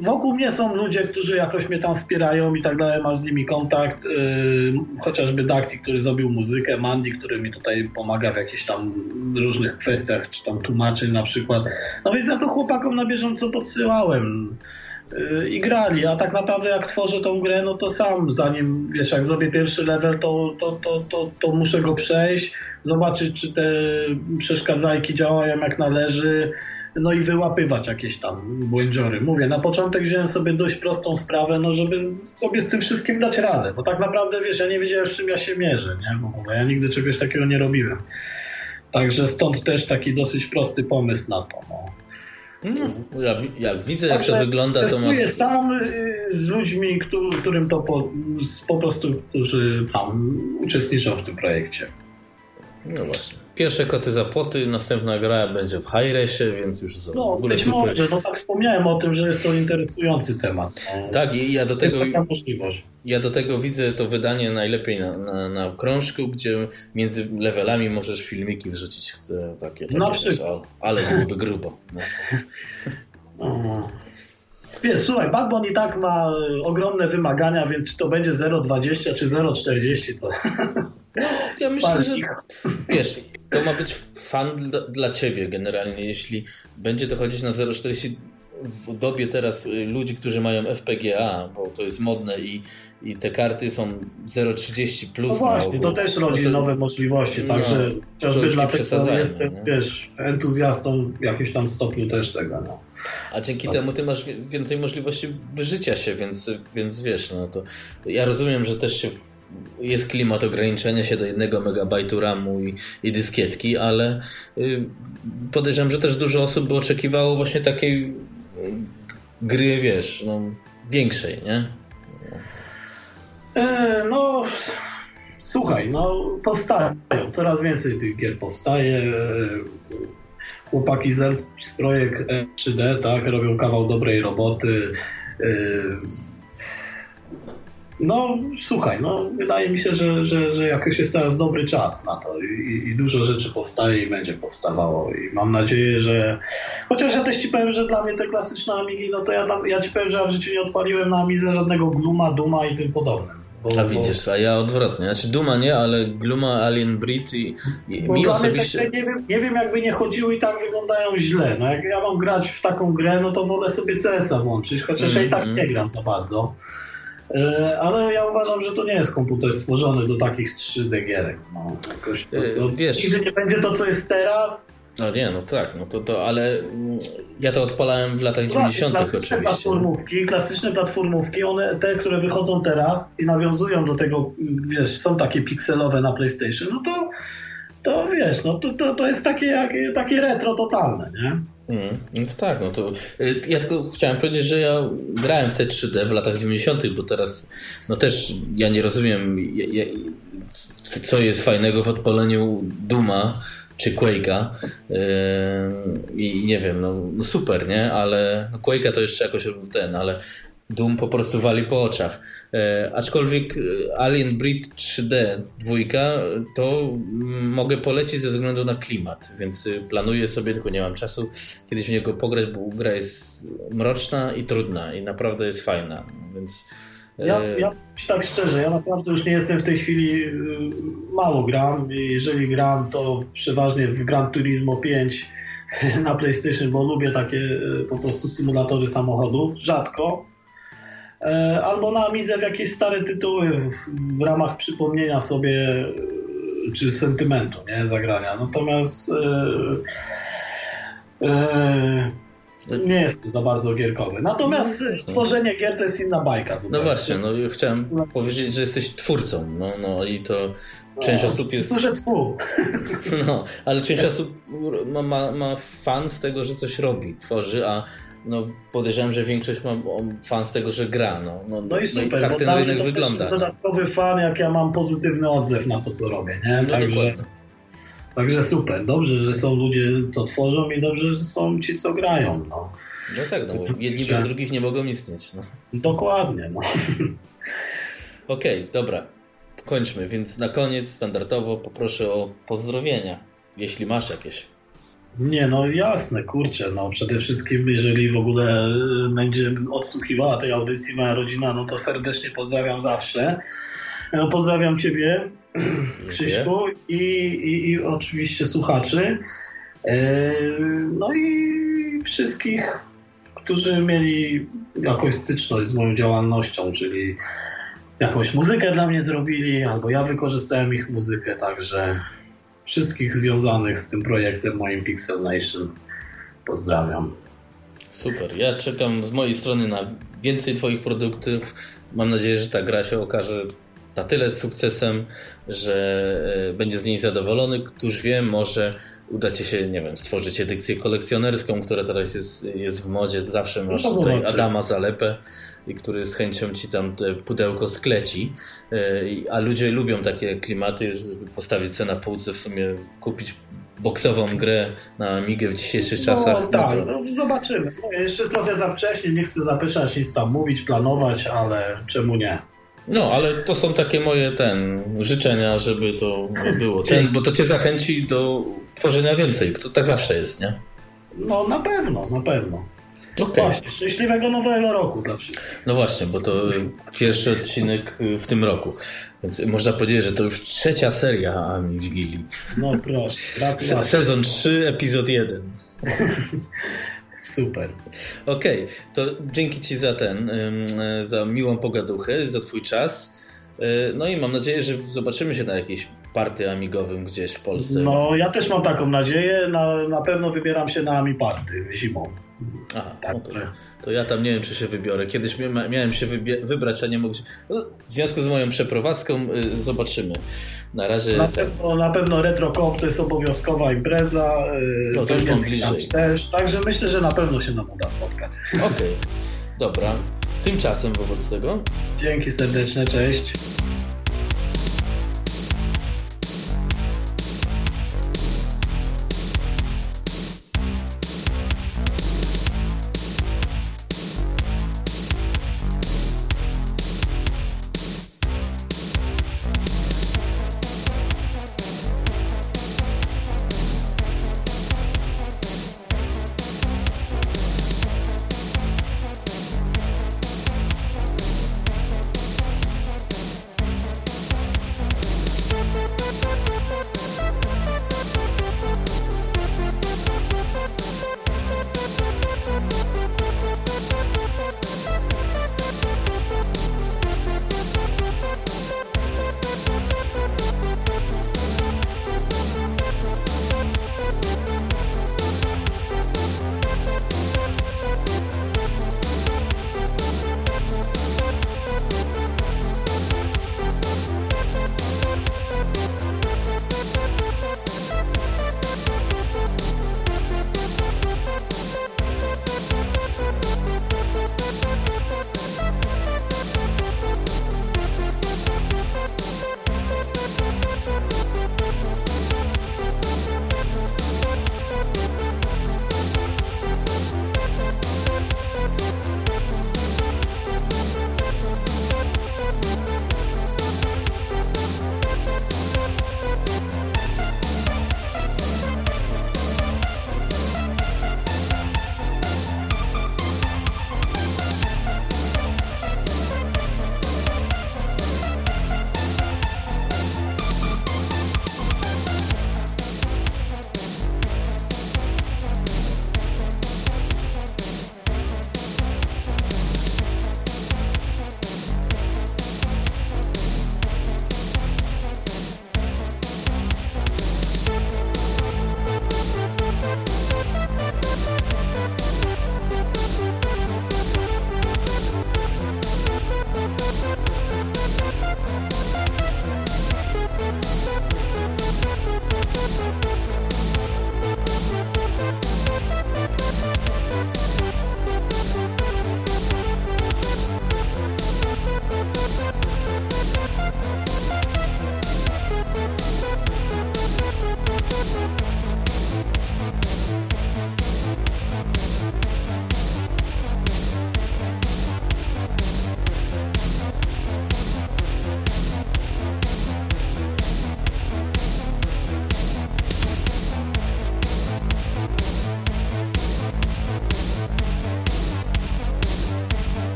wokół mnie są ludzie, którzy jakoś mnie tam wspierają i tak dalej, masz z nimi kontakt, yy, chociażby Dakti, który zrobił muzykę, Mandy, który mi tutaj pomaga w jakichś tam różnych kwestiach, czy tam tłumaczy na przykład. No więc ja to chłopakom na bieżąco podsyłałem i grali, a tak naprawdę jak tworzę tą grę, no to sam zanim, wiesz, jak zrobię pierwszy level, to, to, to, to, to muszę go przejść, zobaczyć, czy te przeszkadzajki działają jak należy, no i wyłapywać jakieś tam błędziory. Mówię, na początek wziąłem sobie dość prostą sprawę, no żeby sobie z tym wszystkim dać radę, bo tak naprawdę, wiesz, ja nie wiedziałem, z czym ja się mierzę, nie? Bo ja nigdy czegoś takiego nie robiłem. Także stąd też taki dosyć prosty pomysł na to. No. No, jak, jak widzę, jak to wygląda, to mam... sam y, z ludźmi, którym to po, po prostu, którzy tam uczestniczą w tym projekcie. No właśnie. Pierwsze koty za płoty, następna gra będzie w Hi-Resie, więc już no, w ogóle być super. może, no tak wspomniałem o tym, że jest to interesujący temat. No. Tak, i ja do tego. Ja do tego widzę to wydanie najlepiej na, na, na krążku, gdzie między levelami możesz filmiki wrzucić te, takie. takie na przykład. Ale byłoby grubo. No. Wiesz, słuchaj, Backbone i tak ma ogromne wymagania, więc czy to będzie 0,20 czy 0,40 to... Ja myślę, że wiesz, to ma być fan dla, dla ciebie generalnie, jeśli będzie dochodzić na 0,40 w dobie teraz y, ludzi, którzy mają FPGA, bo to jest modne i, i te karty są 0,30 plus. No właśnie, to też rodzi no to, nowe możliwości, no, także chociażby dlatego jestem, no. wiesz, entuzjastą w jakimś tam stopniu też tego. No. A dzięki no. temu ty masz więcej możliwości wyżycia się, więc, więc wiesz, no to ja rozumiem, że też się jest klimat ograniczenia się do jednego megabajtu RAMu i, i dyskietki, ale y, podejrzewam, że też dużo osób by oczekiwało właśnie takiej gry, wiesz, no, większej, nie? E, no, słuchaj, no powstają, coraz więcej tych gier powstaje. chłopaki z, projekt 3D, tak, robią kawał dobrej roboty. No, słuchaj, no, wydaje mi się, że, że, że jakoś jest teraz dobry czas na to i, i, dużo rzeczy powstaje i będzie powstawało i mam nadzieję, że chociaż ja też ci powiem, że dla mnie te klasyczne Amigi, no to ja, ja ci powiem, że ja w życiu nie odpaliłem na Amidze żadnego Gluma, Duma i tym podobnym. Bo, a widzisz, bo... a ja odwrotnie. Znaczy Duma nie, ale Gluma, Alien Breed i, i mi osobiście... Tak, nie, wiem, nie wiem jakby nie chodziły i tak wyglądają źle. No jak ja mam grać w taką grę, no to wolę sobie CS-a włączyć, chociaż mm, ja i tak mm. nie gram za bardzo. E, ale ja uważam, że to nie jest komputer stworzony do takich 3D gierek. No, jakoś, to, to, Wiesz, nigdy nie będzie to, co jest teraz. No nie, no tak, no to, to ale mm, ja to odpalałem w latach 90. Klasyczne oczywiście. platformówki, klasyczne platformówki, one te, które wychodzą teraz i nawiązują do tego, wiesz, są takie pikselowe na PlayStation, no to, to wiesz, no to, to, to jest takie, jak, takie retro totalne, nie? Mm, no to tak, no to y, ja tylko chciałem powiedzieć, że ja grałem w te 3D w latach 90., bo teraz no też ja nie rozumiem co jest fajnego w odpaleniu Duma czy Quake'a yy, i nie wiem, no, no super, nie? Ale no Quake'a to jeszcze jakoś ten, ale Doom po prostu wali po oczach. E, aczkolwiek e, Alien Breed 3D dwójka to mogę polecić ze względu na klimat, więc y, planuję sobie, tylko nie mam czasu kiedyś w niego pograć, bo gra jest mroczna i trudna i naprawdę jest fajna, więc... E, ja, ja tak szczerze, ja naprawdę już nie jestem w tej chwili, mało gram. Jeżeli gram, to przeważnie w Gran Turismo 5 na PlayStation, bo lubię takie po prostu symulatory samochodów. Rzadko, E, albo na Amidze w jakieś stare tytuły w, ramach przypomnienia sobie e, czy sentymentu, nie, zagrania. Natomiast e, e, nie jest to za bardzo gierkowy. Natomiast no, tworzenie gier to jest inna bajka. Zupełnie. No właśnie, no chciałem no. powiedzieć, że jesteś twórcą, no, no i to część no, osób jest... Duże twu. No, ale część osób ma, ma, ma fan z tego, że coś robi, tworzy, a no podejrzewam, że większość ma fan z tego, że gra. No, no, no i super, no i tak ten rynek wygląda. To jest dodatkowy fan, jak ja mam pozytywny odzew na to, co robię. Nie? No, także, także super. Dobrze, że są ludzie, co tworzą i dobrze, że są ci, co grają. No, no tak, no, bo jedni bez drugich nie mogą istnieć. No. Dokładnie. No. Okej, okay, dobra. Kończmy, więc na koniec standardowo poproszę o pozdrowienia, jeśli masz jakieś. Nie, no jasne, kurczę, no przede wszystkim jeżeli w ogóle y, będzie odsłuchiwała tej audycji moja rodzina, no to serdecznie pozdrawiam zawsze. No, pozdrawiam Ciebie, Krzyśku i, i, i oczywiście słuchaczy. E, no i wszystkich, którzy mieli jakąś styczność z moją działalnością, czyli jakąś muzykę dla mnie zrobili, albo ja wykorzystałem ich muzykę, także wszystkich związanych z tym projektem moim Pixel Nation. Pozdrawiam. Super. Ja czekam z mojej strony na więcej Twoich produktów. Mam nadzieję, że ta gra się okaże na tyle sukcesem, że e, będzie z niej zadowolony. Któż wie, może uda Ci się, nie wiem, stworzyć edycję kolekcjonerską, która teraz jest, jest w modzie. Zawsze masz no tutaj Adama Zalepę i który z chęcią ci tam pudełko skleci. E, a ludzie lubią takie klimaty, żeby postawić sobie na półce, w sumie kupić boksową grę na Amigę w dzisiejszych czasach. No, tak, no, zobaczymy. No, jeszcze trochę za wcześnie, nie chcę zapyszać, nic tam mówić, planować, ale czemu nie? No, ale to są takie moje ten życzenia, żeby to było. Ten, bo to cię zachęci do tworzenia więcej. To tak zawsze jest, nie? No na pewno, na pewno. Okay. Właśnie, szczęśliwego nowego roku dla wszystkich. No właśnie, bo to pierwszy odcinek w tym roku. Więc można powiedzieć, że to już trzecia seria Ami Wigilii. No proszę, gratulacje. Sezon 3, epizod 1. Super. Okej, okay, to dzięki Ci za ten, za miłą pogaduchę, za Twój czas. Y, no i mam nadzieję, że zobaczymy się na jakiejś party amigowym gdzieś w Polsce. No, ja też mam taką nadzieję. Na, na pewno wybieram się na Amiparty zimą. Aha, tak, no to, to, ja tam nie wiem, czy się wybiorę. Kiedyś miałem się wybrać, a nie mogłem. No, w związku z moją przeprowadzką y, zobaczymy. Na razie. Na pewno, na pewno to jest obowiązkowa impreza. Y, no to już mam bliżej. Też, także myślę, że na pewno się nam uda spotkać. Okej, okay. dobra. Tymczasem wobec tego. Dzięki serdeczne, cześć.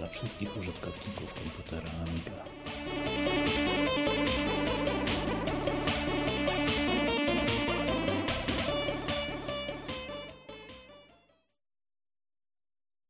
Dla wszystkich.